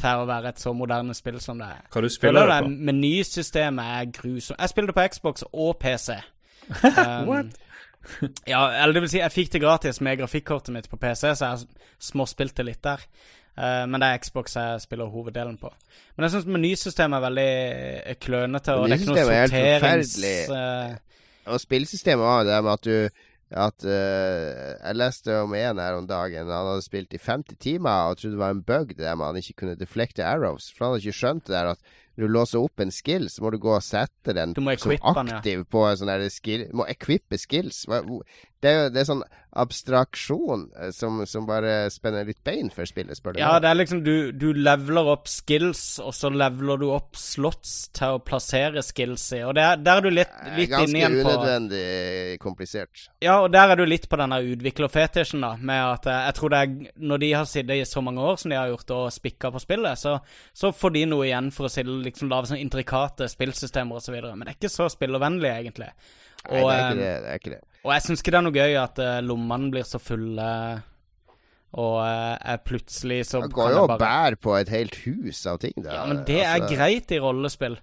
til å være et så moderne spill som det er. Hva du spiller det det på? menysystemet er grusomt. Jeg spiller det på Xbox og PC. Um, ja, eller det vil si, jeg fikk det gratis med grafikkortet mitt på PC, så jeg småspilte litt der. Uh, men det er Xbox jeg spiller hoveddelen på. Men jeg syns menysystemet er veldig eh, klønete, og det er ikke noe Menysystemet er helt sorterings... forferdelig. eh, Og spillsystemet var det med at du at uh, Jeg leste om en her om dagen. Han hadde spilt i 50 timer og trodde det var en bug det der med at han ikke kunne deflekte arrows. For han hadde ikke skjønt det der at når du låser opp en skill, så må du gå og sette den Du må som aktiv den, ja. på en sånn skill Du må equippe skills. Hva- Det er jo det er sånn abstraksjon eh, som, som bare spenner litt bein for spillet, spør du Ja, det er liksom du, du leveler opp skills, og så leveler du opp slots til å plassere skills i. Og der, der er du litt, er litt inne Ganske igjen på unødvendig komplisert. Ja, og der er du litt på denne utviklerfetisjen, da. Med at eh, jeg tror det er Når de har sittet i så mange år som de har gjort og spikka på spillet, så, så får de noe igjen for å liksom, lage sånne intrikate spillsystemer osv. Men det er ikke så spillervennlig, egentlig. Nei, Og, det er eh, ikke det. det, er ikke det. og jeg syns ikke det er noe gøy at uh, lommene blir så fulle, og uh, plutselig så Han går jo og bare bærer på et helt hus av ting. Der. Ja, men det er Altså, greit i rollespill.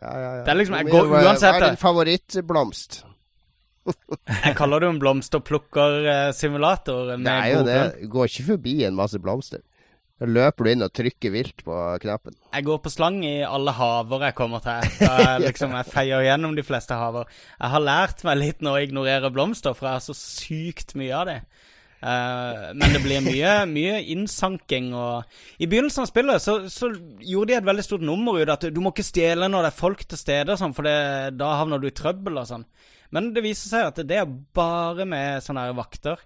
Ja, ja, ja. Det er liksom- jeg går uansett, Hva er din favorittblomst? Jeg kaller det jo en blomsterplukkersimulator. Det er jo det. Går ikke forbi en masse blomster. Da løper du inn og trykker vilt på knappen. Jeg går på slang i alle haver jeg kommer til. Jeg liksom, jeg feier gjennom de fleste haver. Jeg har lært meg litt nå å ignorere blomster, for jeg har så sykt mye av det. Uh, men det blir mye, mye innsanking og I begynnelsen av spillet så, så gjorde de et veldig stort nummer ut at du må ikke stjele når det er folk til stede, sånn, for det, da havner du i trøbbel og sånn. Men det viser seg at det er bare med sånne vakter.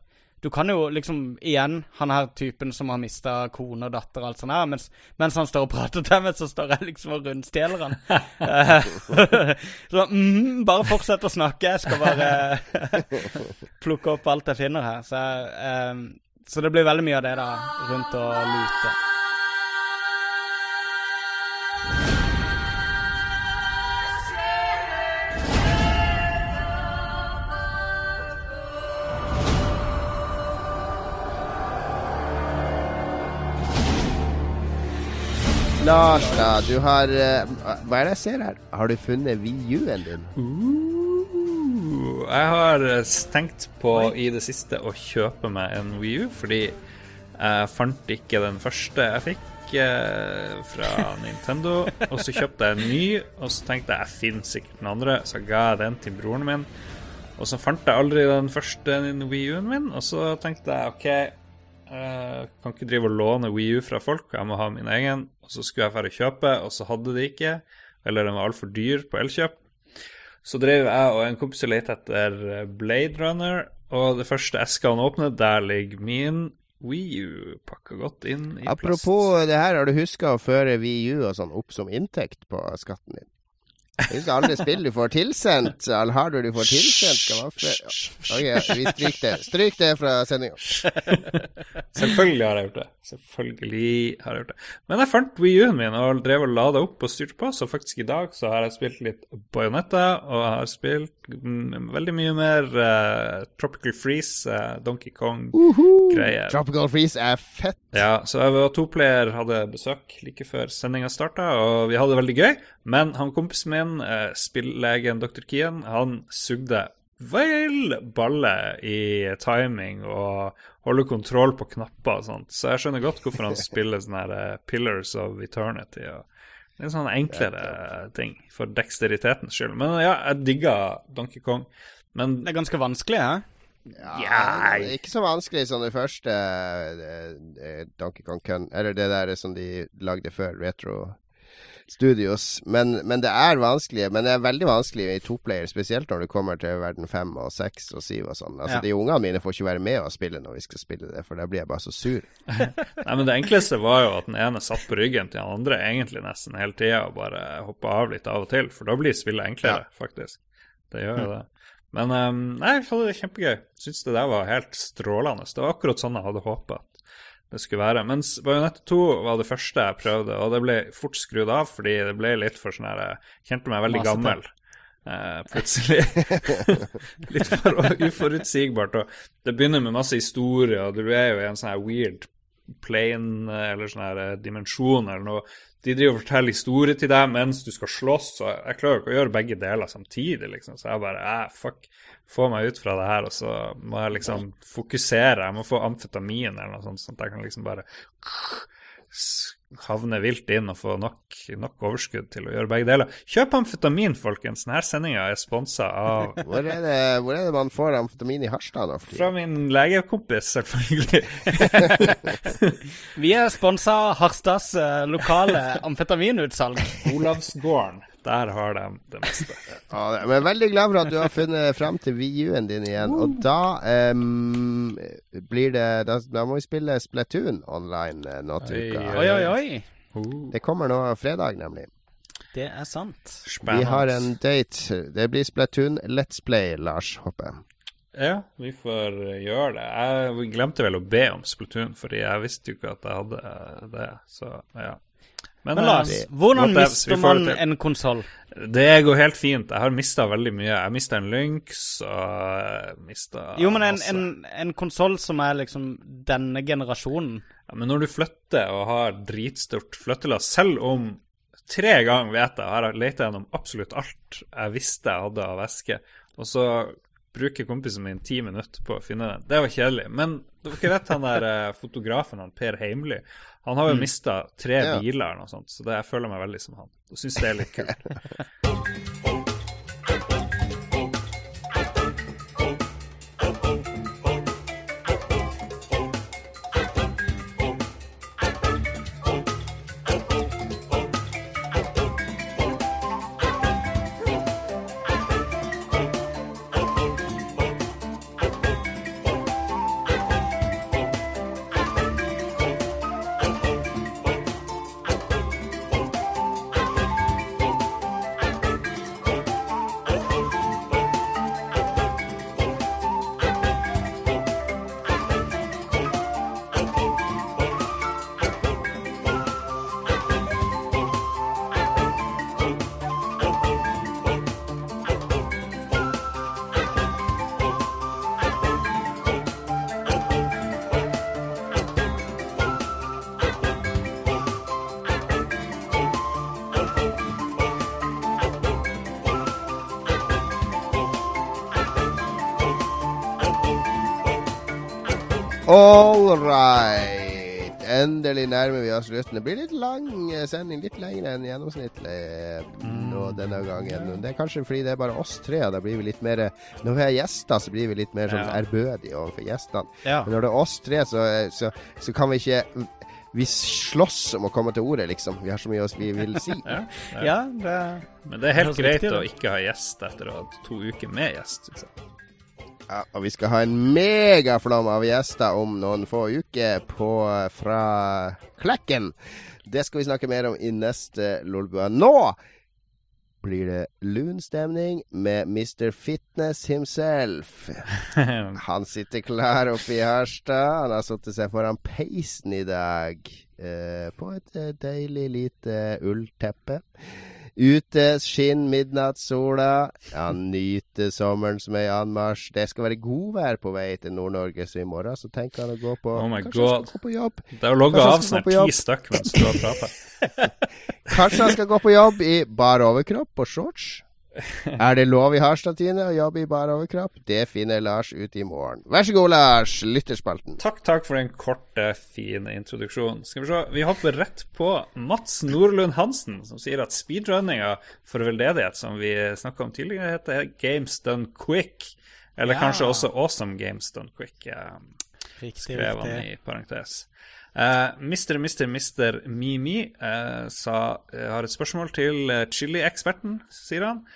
Du kan jo liksom, igjen, han her typen som har mista kone og datter og alt sånt her, mens, mens han står og prater til meg, så står jeg liksom og rundstjeler han. Eh, så mm, bare fortsett å snakke, jeg skal bare plukke opp alt jeg finner her. Så, um, så det blir veldig mye av det da, rundt å lute. Lars, da. Du har eh, Hva er det jeg ser her? Har du funnet VU-en din? Uh, jeg har eh, tenkt på i det siste å kjøpe meg en Wii U, fordi jeg fant ikke den første jeg fikk eh, fra Nintendo. Og så kjøpte jeg en ny, og så tenkte jeg jeg finner sikkert den andre, så ga jeg den til broren min. Og så fant jeg aldri den første Wii U-en min, og så tenkte jeg OK, jeg kan ikke drive og låne Wii U fra folk, jeg må ha min egen. Og så skulle jeg dra og kjøpe, og så hadde de ikke, eller den var altfor dyr på Elkjøp. Så drev jeg og en kompis og lette etter Blade Runner, og det første eska han åpnet, der ligger min Wii U pakka godt inn i Apropos plast. det her, har du huska å føre Wii U og sånn opp som inntekt på skatten din? Husk alle spill du får tilsendt. All hardware du får tilsendt, skal være for... Ok, vi stryker det. Stryk det fra sendinga. Selvfølgelig har jeg gjort det. Selvfølgelig har jeg gjort det. Men jeg fant Wii U-en min og drev og lada opp og styrte på, så faktisk i dag så har jeg spilt litt Bajonetta, og jeg har spilt mm, veldig mye mer uh, Tropical Freeze, uh, Donkey Kong-greier. Tropical Freeze er fett. Ja, så jeg og toplayer, hadde besøk like før sendinga starta, og vi hadde det veldig gøy. Men han kompisen min, uh, spillegen Dr. Kian, han sugde vel balle i timing og holde kontroll på knapper og sånt. Så jeg skjønner godt hvorfor han spiller sånne her eh, Pillars of Eternity. og det er en sånn enklere ting for deksteritetens skyld. Men ja, jeg digger Donkey Kong. Men Det er ganske vanskelig, hæ? Ja, det er ikke så vanskelig som det første eh, eh, Donkey Kong Kun, eller det der som de lagde før, Retro Studios. Men, men det er vanskelig. Men det er veldig vanskelig i toplayer, spesielt når du kommer til verden fem og seks og syv og sånn. Altså, Ja. De ungene mine får ikke være med og spille når vi skal spille det, for da blir jeg bare så sur. Nei, men Det enkleste var jo at den ene satt på ryggen til den andre egentlig nesten hele tida og bare hoppa av litt av og til, for da blir spillet enklere, faktisk. Det gjør jo det. Men um, nei, det kjempegøy. Syns det der var helt strålende. Det var akkurat sånn jeg hadde håpa det skulle være. Mens Bajonett 2 var det første jeg prøvde, og det ble fort skrudd av fordi det ble litt for sånn her Jeg kjente meg veldig Masete. gammel. Eh, plutselig. litt for uforutsigbart. Og det begynner med masse historie, og du er jo i en sånn her weird plane eller sånn her eh, dimensjon eller noe. De driver og forteller historier til deg mens du skal slåss, og jeg klarer ikke å gjøre begge deler samtidig, liksom. Så jeg bare eh, fuck, få meg ut fra det her, og så må jeg liksom fokusere. Jeg må få amfetamin eller noe sånt, sånn at jeg kan liksom bare havne vilt inn og få nok, nok overskudd til å gjøre begge deler. Kjøp amfetamin, folkens. Denne sendinga er sponsa av Hvor er, det, hvor er det man får amfetamin i Harstad Da? fra min legekompis, selvfølgelig. Vi er sponsa av Harstads eh, lokale amfetaminutsalg. Olavsgården. Der har de det meste. Ja, jeg er veldig glad for at du har funnet frem til VU-en din igjen. Og da um, blir det da, da må vi spille Splatoon online eh, nå til uka. Oi, oi, oi. Det kommer nå fredag, nemlig. Det er sant. Spennende. Vi har en date. Det blir Splatoon Let's Play, Lars Hoppe. Ja, vi får eh, gjøre det. Jeg glemte vel å be om Splatoon, fordi jeg visste jo ikke at jeg hadde eh, det. Så ja. Men Men Lars, hvordan mister man en konsoll? Det går helt fint. Jeg har mista veldig mye. Jeg mista en Lynx og mista Jo, men en, en, en konsoll som er liksom denne generasjonen Ja, men når du flytter og har dritstort flyttelass, selv om tre ganger vet jeg har jeg leita gjennom absolutt alt jeg visste jeg hadde av væske, og så bruker kompisen min ti minutter på å finne den. Det var kjedelig. Men dere vet han der eh, fotografen, han Per Heimly, han har jo mista tre Ja. biler eller noe sånt, så det, jeg føler meg veldig som han. Og syns det er litt kult. All right. Endelig nærmer vi oss slutten. Det blir litt lang eh, sending, litt lengre enn gjennomsnittlig eh, nå denne gangen. Det er kanskje fordi det er bare oss tre. Da blir vi litt mer Når vi har gjester, så blir vi litt mer sånn Ja. ærbødige overfor gjestene. Men når det er oss tre, så, så, så kan vi ikke Vi slåss om å komme til ordet, liksom. Vi har så mye vi vil si. Ja, Ja, det Men det er helt greit å ikke ha gjest etter å ha hatt to uker med gjest, Liksom. Ja, og vi skal ha en megaflom av gjester om noen få uker på, fra Klekken. Det skal vi snakke mer om i neste Lolbua. Nå blir det lunstemning med Mr. Fitness himself. Han sitter klar oppe i Harstad. Han har satt seg foran peisen i dag eh, på et eh, deilig lite ullteppe. Ute skinn midnattssola. Ja, nyte sommeren som er i anmarsj. Det skal være godvær på vei til Nord-Norge, så i morgen så tenker han å gå på Oh my Kanskje han skal gå på jobb. Det har logga Kanskje han av skal sånn ti stykk mens du har prata. Kanskje han skal gå på jobb i bar overkropp og shorts. Er det lov i Harstad-Tine å jobbe i bar overkropp? Det finner Lars ut i morgen. Vær så god, Lars. Lytterspalten. Takk, takk for den korte, fine introduksjonen. Skal vi se, vi hopper rett på Mats Nordlund Hansen, som sier at speedrunninga for veldedighet, som vi snakka om tidligere, heter Games Done Quick. Eller Ja. kanskje også Awesome Games Done Quick. eh, Riktig, skrev han i parentes. Uh, Mr. Mr. Mr. Mimi uh, sa, uh, har et spørsmål til chilieksperten, sier han.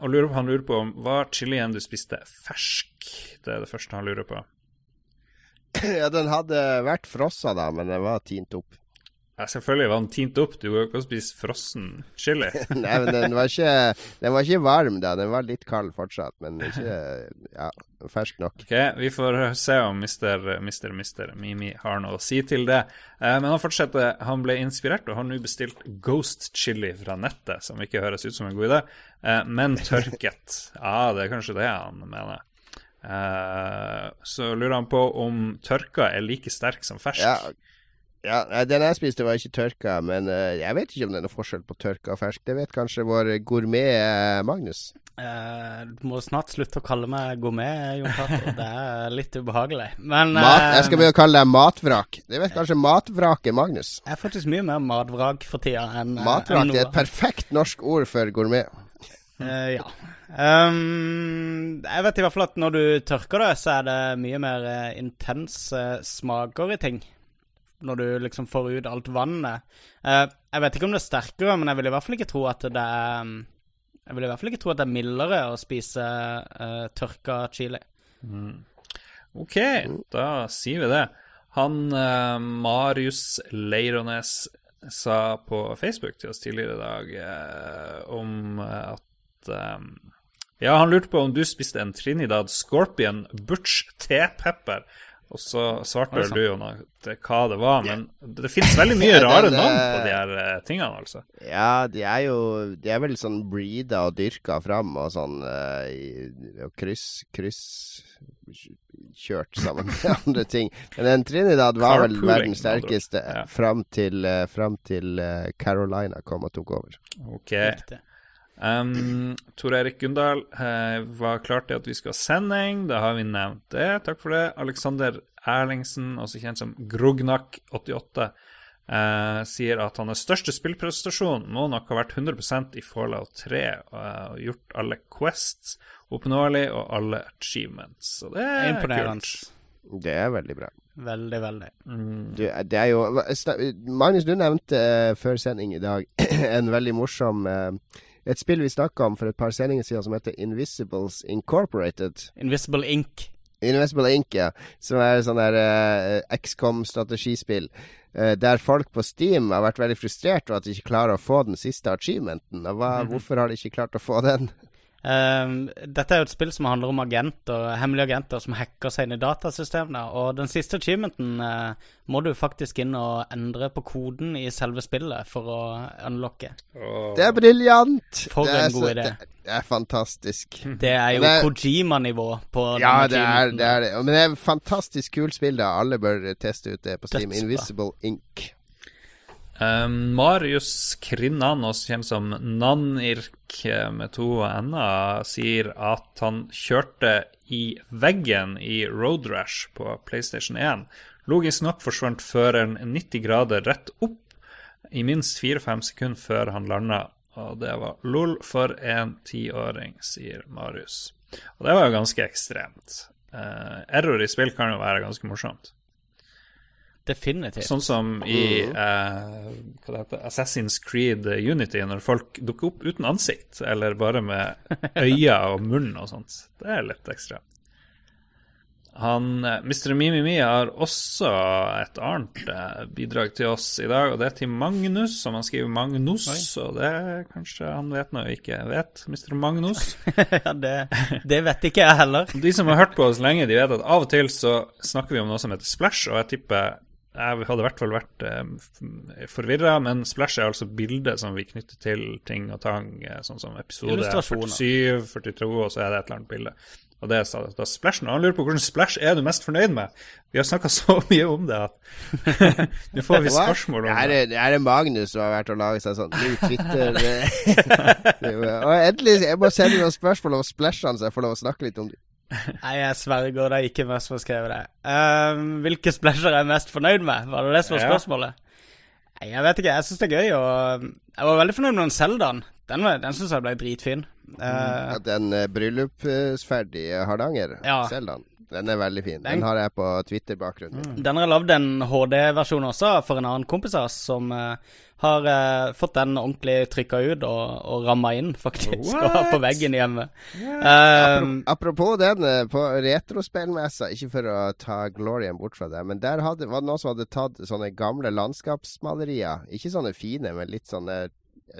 Og lurer, han lurer på om var chilien du spiste fersk? Det er det første han lurer på. Ja, den hadde vært frossa da, men den var tint opp. Ja, selvfølgelig var den tint opp. Du kan ikke spise frossen chili. Nei, men den var ikke Den var ikke varm da. Den var litt kald fortsatt, men ikke ja, fersk nok. Ok, Vi får se om Mr. mister, mister Mimi har noe å si til det. Eh, men han fortsetter. Han ble inspirert og har nå bestilt Ghost Chili fra nettet, som ikke høres ut som en god idé, eh, men tørket. Ja, det er kanskje det han mener. Eh, så lurer han på om tørka er like sterk som fersk. Ja, ja, Den jeg spiste, var ikke tørka, men eh, jeg vet ikke om det er noe forskjell på tørka og fersk. Det vet kanskje vår gourmet eh, Magnus. Eh, du må snart slutte å kalle meg gourmet, Jon Cato. Det er litt ubehagelig. Men Mat, eh, jeg skal begynne å kalle deg matvrak. Det vet kanskje matvraket Magnus. jeg er faktisk mye mer matvrak for tida enn eh, Matvrak enn er et perfekt norsk ord for gourmet. Uh, ja. Um, jeg vet i hvert fall at når du tørker det, så er det mye mer eh, intense smaker i ting. Når du liksom får ut alt vannet. Eh, jeg vet ikke om det er sterkere, men jeg vil i hvert fall ikke tro at det er um, Jeg vil i hvert fall ikke tro at det er mildere å spise eh, tørka chili. Ok, da sier vi det. Han eh, Marius Leirones sa på Facebook til oss tidligere i dag eh, om at eh, Ja, han lurte på om du spiste en Trinidad Scorpion Butch tepepper. Og så svarte vel du Jon hva det var, men det, det finnes veldig mye rare navn eh, på de her eh, tingene, altså. Ja, de er jo De er vel sånn breeda og dyrka fram og sånn og kryss kryss kjørt sammen med andre ting. Men den Trinidad var vel verdens sterkeste Ja. fram til, fram til Carolina kom og tok over. Ok. Riktig. Um, Tor Erik Gundal eh, var klar til at vi skal ha sending. Da har vi nevnt det. Takk for det. Alexander Erlingsen, også kjent som Grognak88, eh, sier at hans største spillprestasjon må nok ha vært 100% i Fallout 3 eh, og gjort alle quests oppnåelig og alle achievements. Så det er Imponerende. kult. Det er veldig bra. Veldig, veldig. Du, det er jo Magnus, du nevnte uh, før sending i dag en veldig morsom eh, Et spill vi snakka om for et par sendinger siden som heter Invisibles Incorporated. Invisible Ink. Invisible Ink, ja. Som er sånn der uh, XCOM-strategispill. Uh, der folk på Steam har vært veldig frustrert over at de ikke klarer å få den siste achievementen. Og Hva, Hvorfor har de ikke klart å få den? Ehm, dette er jo et spill som handler om agenter, hemmelige agenter som hacker seg inn i datasystemene. Og den siste achievementen uh, må du faktisk inn og endre på koden i selve spillet for å unlocke. Oh. Det er briljant! For det er en god idé. Det, det er fantastisk. Det er jo Kojima-nivå på Ja, det er, det er det. Men det er et fantastisk kult spill. da Alle bør teste ut det på Steam. Dødsbra. Invisible Ink. Um, Marius Krinnan, også kjent som Nanirk eh, med to n-er, sier at han kjørte i veggen i Road Rash på PlayStation 1. Logisk nok forsvant føreren 90 grader rett opp i minst 4-5 sekunder før han landa. Og det var lol for en tiåring, sier Marius. Og det var jo ganske ekstremt. Uh, error i spill kan jo være ganske morsomt. Definitivt. Sånn som i eh, hva det heter, Assassin's Creed Unity, når folk dukker opp uten ansikt, eller bare med øyne og munn og sånt. Det er litt ekstra. Han, eh, Mr. Mimimi har også et annet eh, bidrag til oss i dag, og det er til Magnus, som han skriver Magnus, og det er kanskje han vet nå ikke vet, Mr. Magnus. ja, det, det vet ikke jeg heller. De som har hørt på oss lenge, de vet at av og til så snakker vi om noe som heter Splash, og jeg tipper jeg hadde i hvert fall vært eh, forvirra, men Splash er altså bildet som vi knytter til ting og tang, eh, sånn som episode 47, 42, og så er det et eller annet bilde. Og det er da Splashen. Og han lurer på hvordan Splash er du mest fornøyd med? Vi har snakka så mye om det at nå får vi spørsmål om Er det. det, det er det Magnus som har vært og laget seg sånn ny Twitter Og endelig, jeg må sende noen spørsmål om splashene, så jeg får lov å snakke litt om dem. Nei, jeg sverger det er ikke meg som har skrevet det. Um, hvilke splasher er jeg mest fornøyd med? Var det det som var spørsmålet? Nei, jeg vet ikke. Jeg syns det er gøy, og jeg var veldig fornøyd med den Zeldaen. Den, var- den syns jeg ble dritfin. Uh, ja, Den uh, bryllupsferdige Hardanger, Ja. Den er veldig fin. Den- Den har jeg på Twitter-bakgrunnen min. Den har jeg lagd en HD-versjon også for en annen kompis av oss, som eh, har uh, fått den ordentlig trykka ut og, og ramma inn, faktisk, og har på veggen hjemme. Um, Apropos den, eh, på retrospillmessa, ikke for å ta glorien bort fra det, men der hadde, var det noen som hadde tatt sånne gamle landskapsmalerier. Ikke sånne fine, men litt sånne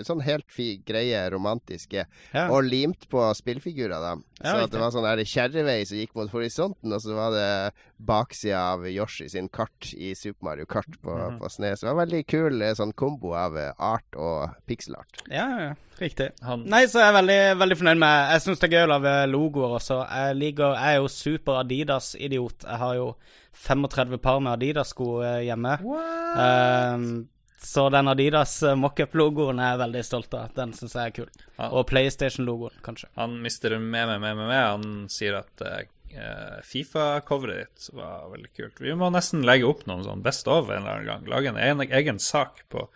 Sånn helt fi, greie, romantiske. ja. Og limt på spillfigurer, da. Ja, så at det var sånn kjerrevei som gikk mot horisonten, og så var det baksida av Yoshi sin kart i Super Mario Kart på, Mhm. på Snes. Det var veldig kul eh, sånn kombo av eh, art og pixelart. ja, ja, riktig. Han, Nei, så er jeg veldig, veldig fornøyd med Jeg syns det er gøy å lage logoer også. Jeg, liker, jeg er jo super Adidas-idiot. Jeg har jo 35 par med Adidas-sko hjemme. hjemme. Ehm, så den Adidas eh, mockup-logoen er jeg veldig stolt av. Den syns jeg er kul. Ja. Og PlayStation-logoen, kanskje. han mister med meg, med meg, med. Han sier at uh, Fifa-coveret ditt var veldig kult. Vi må nesten legge opp noen sånn Best of en eller annen gang. Lage en egen sak på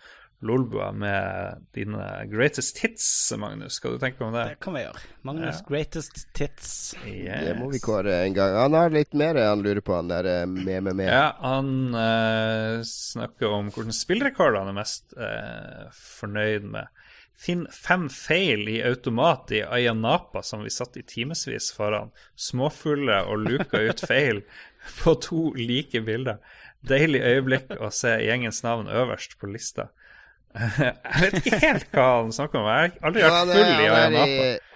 Lolbua med dine greatest hits, Magnus. Skal du tenke på om det? Det kan vi gjøre. Magnus Ja. Greatest Tits. Yes. Det må vi kåre en gang. Han har litt mer han lurer på, han der eh, med med med. Ja, han eh, snakker om hvordan spillrekord han er mest eh, fornøyd med. Finn fem feil i automat i Ayanapa som vi satt i timevis foran. Småfulle og luka ut feil på to like bilder. Deilig øyeblikk å se gjengens navn øverst på lista. Jeg vet ikke helt hva han snakker om. Jeg har aldri Ja, vært full i han er Ayanapa.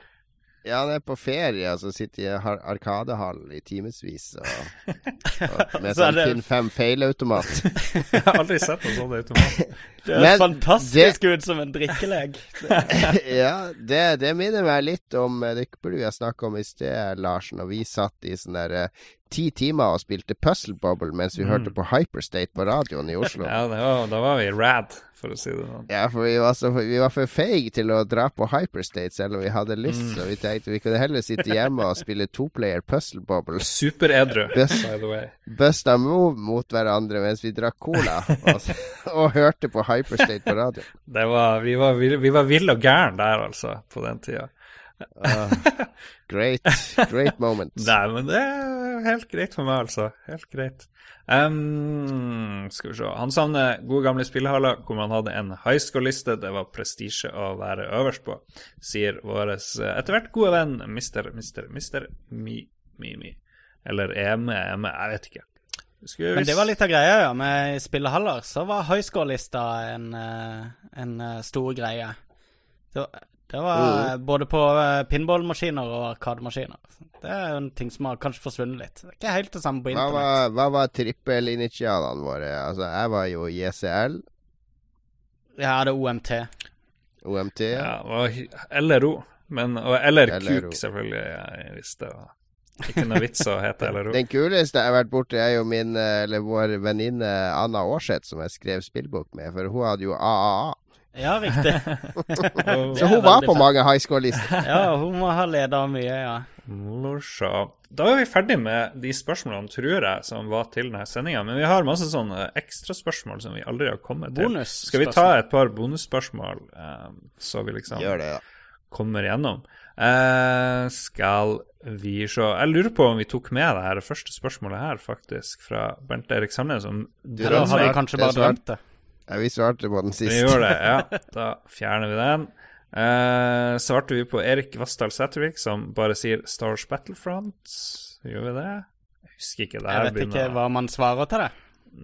Ja, han er på ferie, altså sitter i har- Arkadehall i timevis og, og med Så sånn det- Finn 5 feil-automat. Jeg har aldri sett en sånn automat. Det er Men fantastisk ut som en drikkelek. ja, det, det minner meg litt om Det burde vi ha snakka om i sted, Larsen. Og vi satt i sånn der eh, ti timer og spilte Puzzle Bubble mens vi hørte på Hyperstate på radioen i Oslo. Ja, det var, da var vi rad, for å si det sånn. Ja, for vi var, så, vi var for feige til å dra på Hyperstate selv om vi hadde lyst. Så vi tenkte vi kunne heller sitte hjemme og spille toplayer Puzzle Bubble. Superedru, by the way. Busta move mot hverandre mens vi drakk cola og, og hørte på Hyperstate på radio. Det var, vi, var, vi, vi var ville og gæren der, altså, på den tida. Ah, great, great moment. Nei, men det er helt greit for meg, altså. Helt greit. Um, skal vi se. Han savner gode gamle spillehaller hvor man hadde en high school-liste det var prestisje å være øverst på, sier vår etter hvert gode venn Mr. Mr. Mr. Mi, Mi, Mi. Eller Eme, Eme, jeg vet ikke. Skulle Men det var litt av greia, ja. Med spillehaller så var high score-lista en, eh, en eh, stor greie. Var, det var mm. både på eh, pinballmaskiner og arkademaskiner. Det er en ting som har kanskje forsvunnet litt. Det er ikke helt det samme på Hva internett. var, hva var trippelinitialene våre? Altså, jeg var jo JCL, det er OMT. OMT. Ja, og LRO. Men, og, eller Kuk, selvfølgelig, jeg visste. det. Ikke noe vits å hete LRO. Den kuleste jeg har vært borti, er jo min, eh, eller vår venninne Anna Aarseth, som jeg skrev spillbok med, for hun hadde jo AAA. Ja, riktig. Så hun var på mange high score-lister. Ja, hun må ha leda mye, ja. Morsomt. Da er vi ferdig med de spørsmålene, tror jeg, som var til denne sendinga. Men vi har masse sånne ekstraspørsmål som vi aldri har kommet til. Skal vi ta et par bonusspørsmål, eh, så vi liksom Gjør det, ja. kommer igjennom? Eh, skal vi se Jeg lurer på om vi tok med det her første spørsmålet her, faktisk, fra Bernt Erik Sandnes. Om Du, Eller har kanskje bare drømt det? Ja, vi svarte på den Vi gjorde gjør det, ja. Da fjerner vi den. Uh, svarte vi på Erik Vassdal Sætervik, som bare sier Stars Battlefront. Gjør vi det? Jeg husker ikke. Det Jeg her vet ikke hva man svarer til det.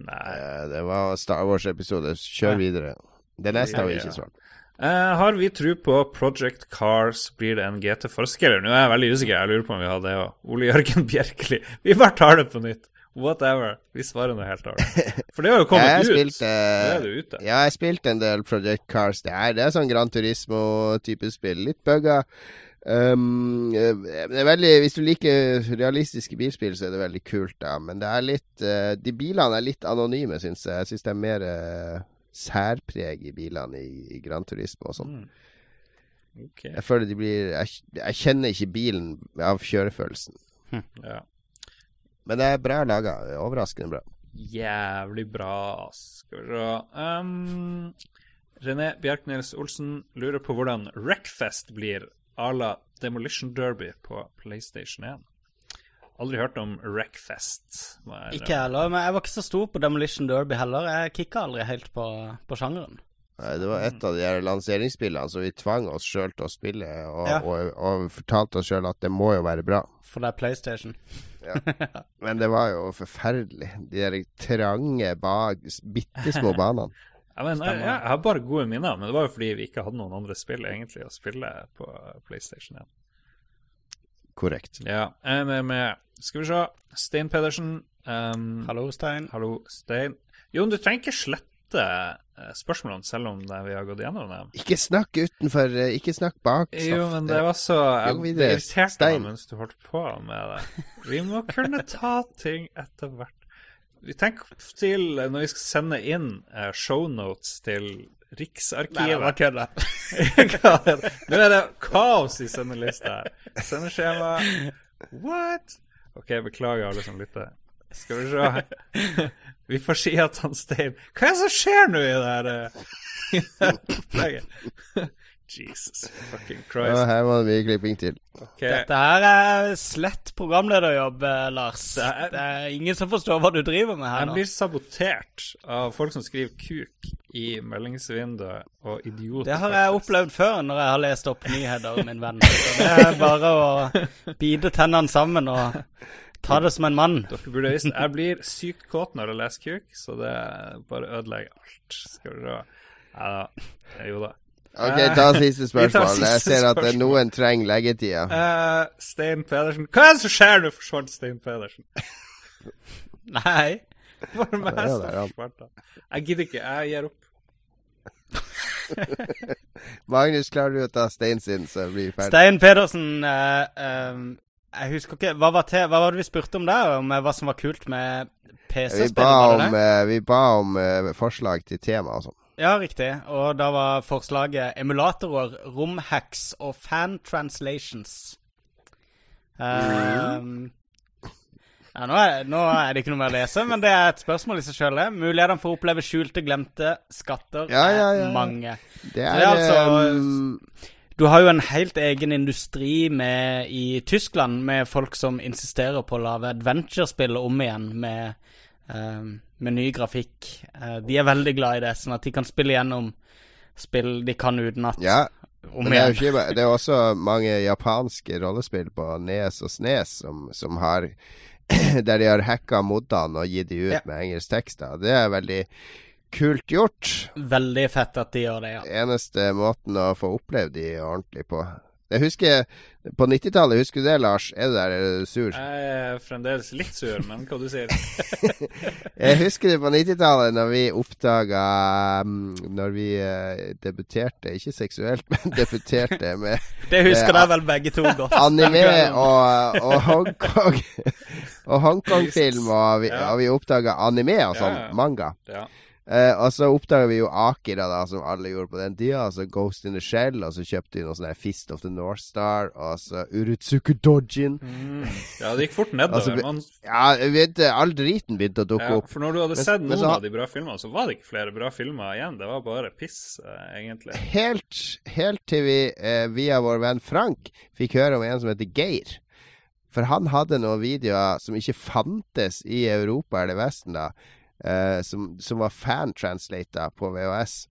Nei. Eh, Det var Star Wars-episode. Kjør Ja. videre. Det neste har vi ikke svart. Uh, har vi tro på Project Cars? Blir det en GT-forsker? Nå er jeg veldig usikker. Jeg lurer på om vi har det òg. Ole Jørgen Bjerkeli. Vi bare tar det på nytt. Whatever. Vi svarer noe helt annet. For det har jo kommet ut. spilte, det er det ute. ja, jeg spilte en del Project Cars. Det er, det er sånn Gran Turismo-type spill. Litt bugga. Um, det veldig, hvis du liker realistiske bilspill, så er det veldig kult, da. Men det er litt eh, De bilene er litt anonyme, syns jeg. Jeg syns det er mer uh, særpreg i bilene i, i Gran Turismo og sånn. Mm. Okay. Jeg føler de blir jeg, jeg kjenner ikke bilen av kjørefølelsen. Ja. Men det er bra laga. Overraskende bra. Jævlig bra. Skal vi se um, René Bjerknes Olsen lurer på hvordan Wreckfest blir à la Demolition Derby på PlayStation 1. Aldri hørt om Wreckfest. Ikke jeg heller, men jeg var ikke så stor på Demolition Derby heller. Jeg kicka aldri helt på, på sjangeren. Nei, Det var et av de her lanseringsspillene som vi tvang oss sjøl til å spille, og, Ja. og, og fortalte oss sjøl at det må jo være bra. For det er PlayStation. Men det var jo forferdelig. De der trange, bak, bitte små banene. Ja, men, jeg, jeg har bare gode minner, men det var jo fordi vi ikke hadde noen andre spill egentlig å spille på PlayStation 1. Korrekt. Ja, eh, med, med Skal vi se. Stein Pedersen. Um, Hallo, Stein. Hallo, Stein. Jon, du trenger ikke slette eh, spørsmålene selv om vi har gått gjennom dem. Ikke snakk utenfor, eh, ikke snakk bak. Jo, men det var så jeg, Det irriterte Stein. meg mens du holdt på med det. Vi må kunne ta ting etter hvert. Vi tenker til når vi skal sende inn shownotes til Nei, Riksarkivet. var kødda. Er? Nå er det kaos i sendelista her. Sendeskjema What? OK, beklager alle som lytter. Skal vi se Vi får si at han Stein Hva er det som skjer nå i det her eh, opplegget? Jesus fucking Ja, Christ. her må det mye klipping til. Okay. Dette her er slett programlederjobb, eh, Lars. Det er- Det er ingen som forstår hva du driver med her Jeg nå. blir sabotert av folk som skriver 'kuk' i meldingsvinduet og 'idiot'. Det har jeg opplevd før når jeg har lest opp nyheter, min venn. Så det er bare å bite tennene sammen og ta det som en mann. Dere burde visst Jeg blir sykt kåt når jeg leser kuk, så det bare ødelegger alt. Skal vi se Ja da. Jo da. Ok, ta siste Vi tar spørsmål. Jeg ser at spørsmål. noen trenger leggetida. Uh, Stein Pedersen Hva er det som skjer nå, forsvant Stein Pedersen? Nei. For meg som er han. forsvant. da. Jeg gidder ikke. Jeg gir opp. Magnus, klarer du å ta Stein sin, så blir vi ferdig? Stein Pedersen uh, eh, Jeg husker ikke hva var, hva var det vi spurte om der? Om eh, hva som var kult med Vi PC-spill? ba om, det det? eh, vi ba om uh, forslag til tema og sånn. Ja, riktig. Og da var forslaget emulatorer, romhacks og fan translations. Eh, ja, nå, er, nå er det ikke noe mer å lese, men det er et spørsmål i seg sjøl. Mulighetene for å oppleve skjulte, glemte skatter Ja, ja, ja. er mange. Det Så er, det er altså- eh, Du har jo en helt egen industri med, i Tyskland med folk som insisterer på å lage adventure-spill om igjen med, uh, med ny grafikk. Uh, de er veldig glad i det, sånn at de kan spille gjennom spill de kan utenat. Ja, men det er jo ikke Det er også mange japanske rollespill på Nes og Snes som, som har Der de har hacka modene og gitt de ut Ja. med engelsk tekst. da. Det er veldig kult gjort. Veldig fett at de gjør det, ja. Eneste måten å få opplevd de ordentlig på. Jeg husker På 90-tallet, husker du det, Lars? Er du der, er du sur? Jeg er fremdeles litt sur, men hva du sier Jeg husker det på 90-tallet, når vi oppdaga mm, Når vi eh, debuterte, ikke seksuelt, men debuterte med Det husker Eh, dere vel begge to godt. anime og, og Hongkong Og Hongkong-film, og vi, Ja. vi oppdaga anime og sånn, Ja, ja. manga. Ja. Eh, og så oppdaga vi jo Akira, da, som alle gjorde på den tida. Altså Ghost in the Shell, og så kjøpte vi noe sånn Fist of the North Star, og så Urutsuku Dojin. Mm. ja, det gikk fort nedover. Altså, Man, Ja, vet, all driten begynte å dukke ja, opp. for når du hadde Men- sett noen så- av de bra filmene, så var det ikke flere bra filmer igjen. Det var bare piss, eh, egentlig. Helt, helt til vi eh, via vår venn Frank fikk høre om en som heter Geir. For han hadde noen videoer som ikke fantes i Europa eller Vesten, da. Eh, som, som var fan-translator på VHS.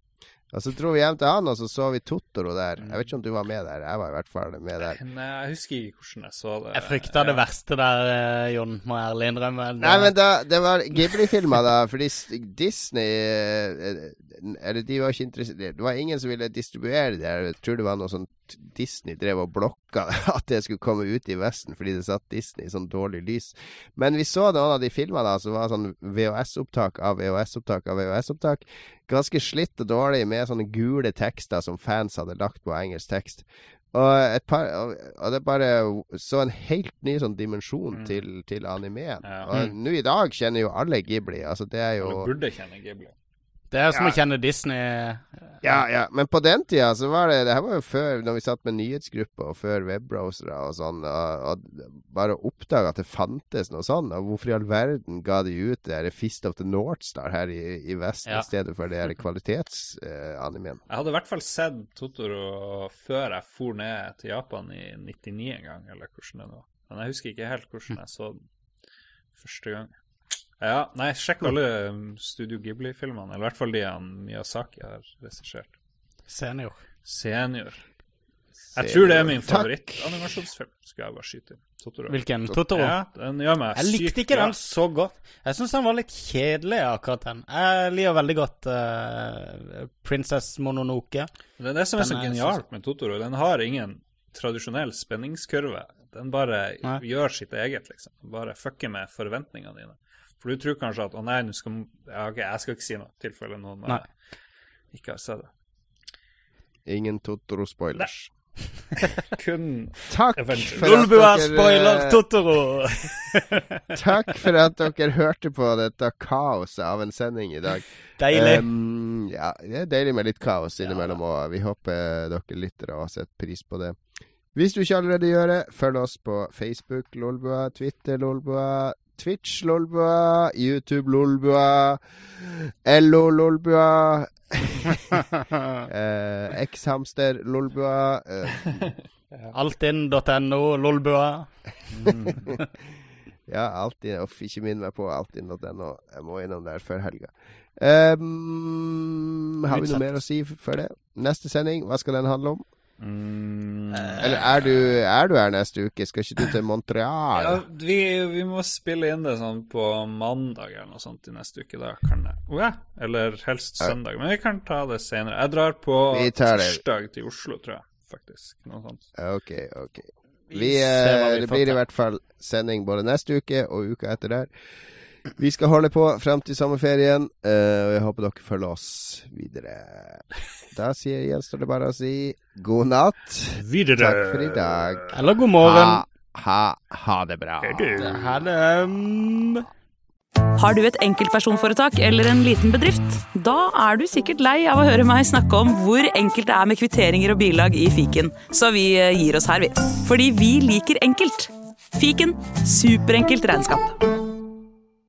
Og så dro vi hjem til han, og så så vi Totoro der. Jeg vet ikke om du var med der. Jeg var i hvert fall med der. Nei, jeg husker ikke hvordan jeg så det. Jeg frykta det verste der, eh, Jon, må jeg ærlig innrømme. Det- Nei, men da, det var Ghibli-filmer, da. Fordi Disney eh, Eller de var ikke interessert Det var ingen som ville distribuere det. Jeg tror det var noe sånn Disney drev og blokka at det skulle komme ut i Vesten fordi det satt Disney i sånn dårlig lys. Men vi så noen av de filmene da som var sånn VHS-opptak av VHS-opptak av VHS-opptak. Ganske slitt og dårlig med sånne gule tekster som fans hadde lagt på engelsk tekst. Og, et par, og, det bare så en helt ny sånn dimensjon Mm. til, til animeen. Ja. Og nå i dag kjenner jo alle Ghibli. Altså det er jo Eller burde kjenne Ghibli. Det er som Ja. å kjenne Disney. Ja, ja. Men på den tida så var det Det her var jo før når vi satt med nyhetsgrupper og før webbrowsere og sånn, og, og bare oppdaga at det fantes noe sånn. Og hvorfor i all verden ga de ut det der Fist of the North Star her i, i Vesten Ja. i stedet for det her Eh, Jeg hadde i hvert fall sett Totoro før jeg for ned til Japan i 99 en gang, eller hvordan det var. Men jeg husker ikke helt hvordan jeg så den første gang. Ja, nei, sjekk alle um, Studio Ghibli-filmene, eller i hvert fall de han Miyazaki har regissert. Senior. Senior. Jeg tror det er min favorittanimasjonsfilm, skulle jeg bare skyte inn. Totoro. Hvilken? Totoro? Ja, den gjør meg Jeg likte ikke den så godt. Jeg syns den var litt kjedelig, akkurat den. Jeg liker veldig godt uh, Princess Mononoke. Det er det som er så er genialt med Totoro. Den har ingen tradisjonell spenningskurve. Den bare Nei. gjør sitt eget, liksom. Bare fucker med forventningene dine. For du tror kanskje at å nei, skal ja, okay, jeg skal ikke si noe, i tilfelle noen Nei. eh, ikke har sett det. Ingen Totoro-spoilers. Kun Takk Avengers. for at dere- spoiler Totoro! Takk for at dere hørte på dette kaoset av en sending i dag. Deilig. Um, ja, det er deilig med litt kaos innimellom, og vi håper dere lyttere har sett pris på det. Hvis du ikke allerede gjør det, følg oss på Facebook Lolbua, Twitter Lolbua, Twitch Lolbua, YouTube Lolbua, LO Lolbua, eh, X-hamster Lolbua. Eh, Altinn.no, Lolbua. ja, Altinn. Uff, ikke minn meg på altinn.no. Jeg må innom der før helga. Um, har vi noe mer å si før det? Neste sending, hva skal den handle om? Mm, Eller er du, er du her neste uke? Skal ikke du til Montreal? ja, vi, vi må spille inn det sånn på mandag eller noe sånt i neste uke. Da kan jeg oh, ja. Eller helst søndag. Men vi kan ta det senere. Jeg drar på Vi tirsdag til Oslo, tror jeg. Faktisk. Noe sånt. Ok, ok. Vi, ser eh, vi det blir i hvert fall sending både neste uke og uka etter der. Vi skal holde på frem til sommerferien, eh, og jeg håper dere følger oss videre. Da sier, gjenstår det bare å si god natt. Videre. Takk for i dag. Eller god morgen. Ha, ha, ha det bra. Ha det. Har du et enkeltpersonforetak eller en liten bedrift? Da er du sikkert lei av å høre meg snakke om hvor enkelt det er med kvitteringer og bilag i fiken, så vi eh, gir oss her, vi. Fordi vi liker enkelt. Fiken superenkelt regnskap.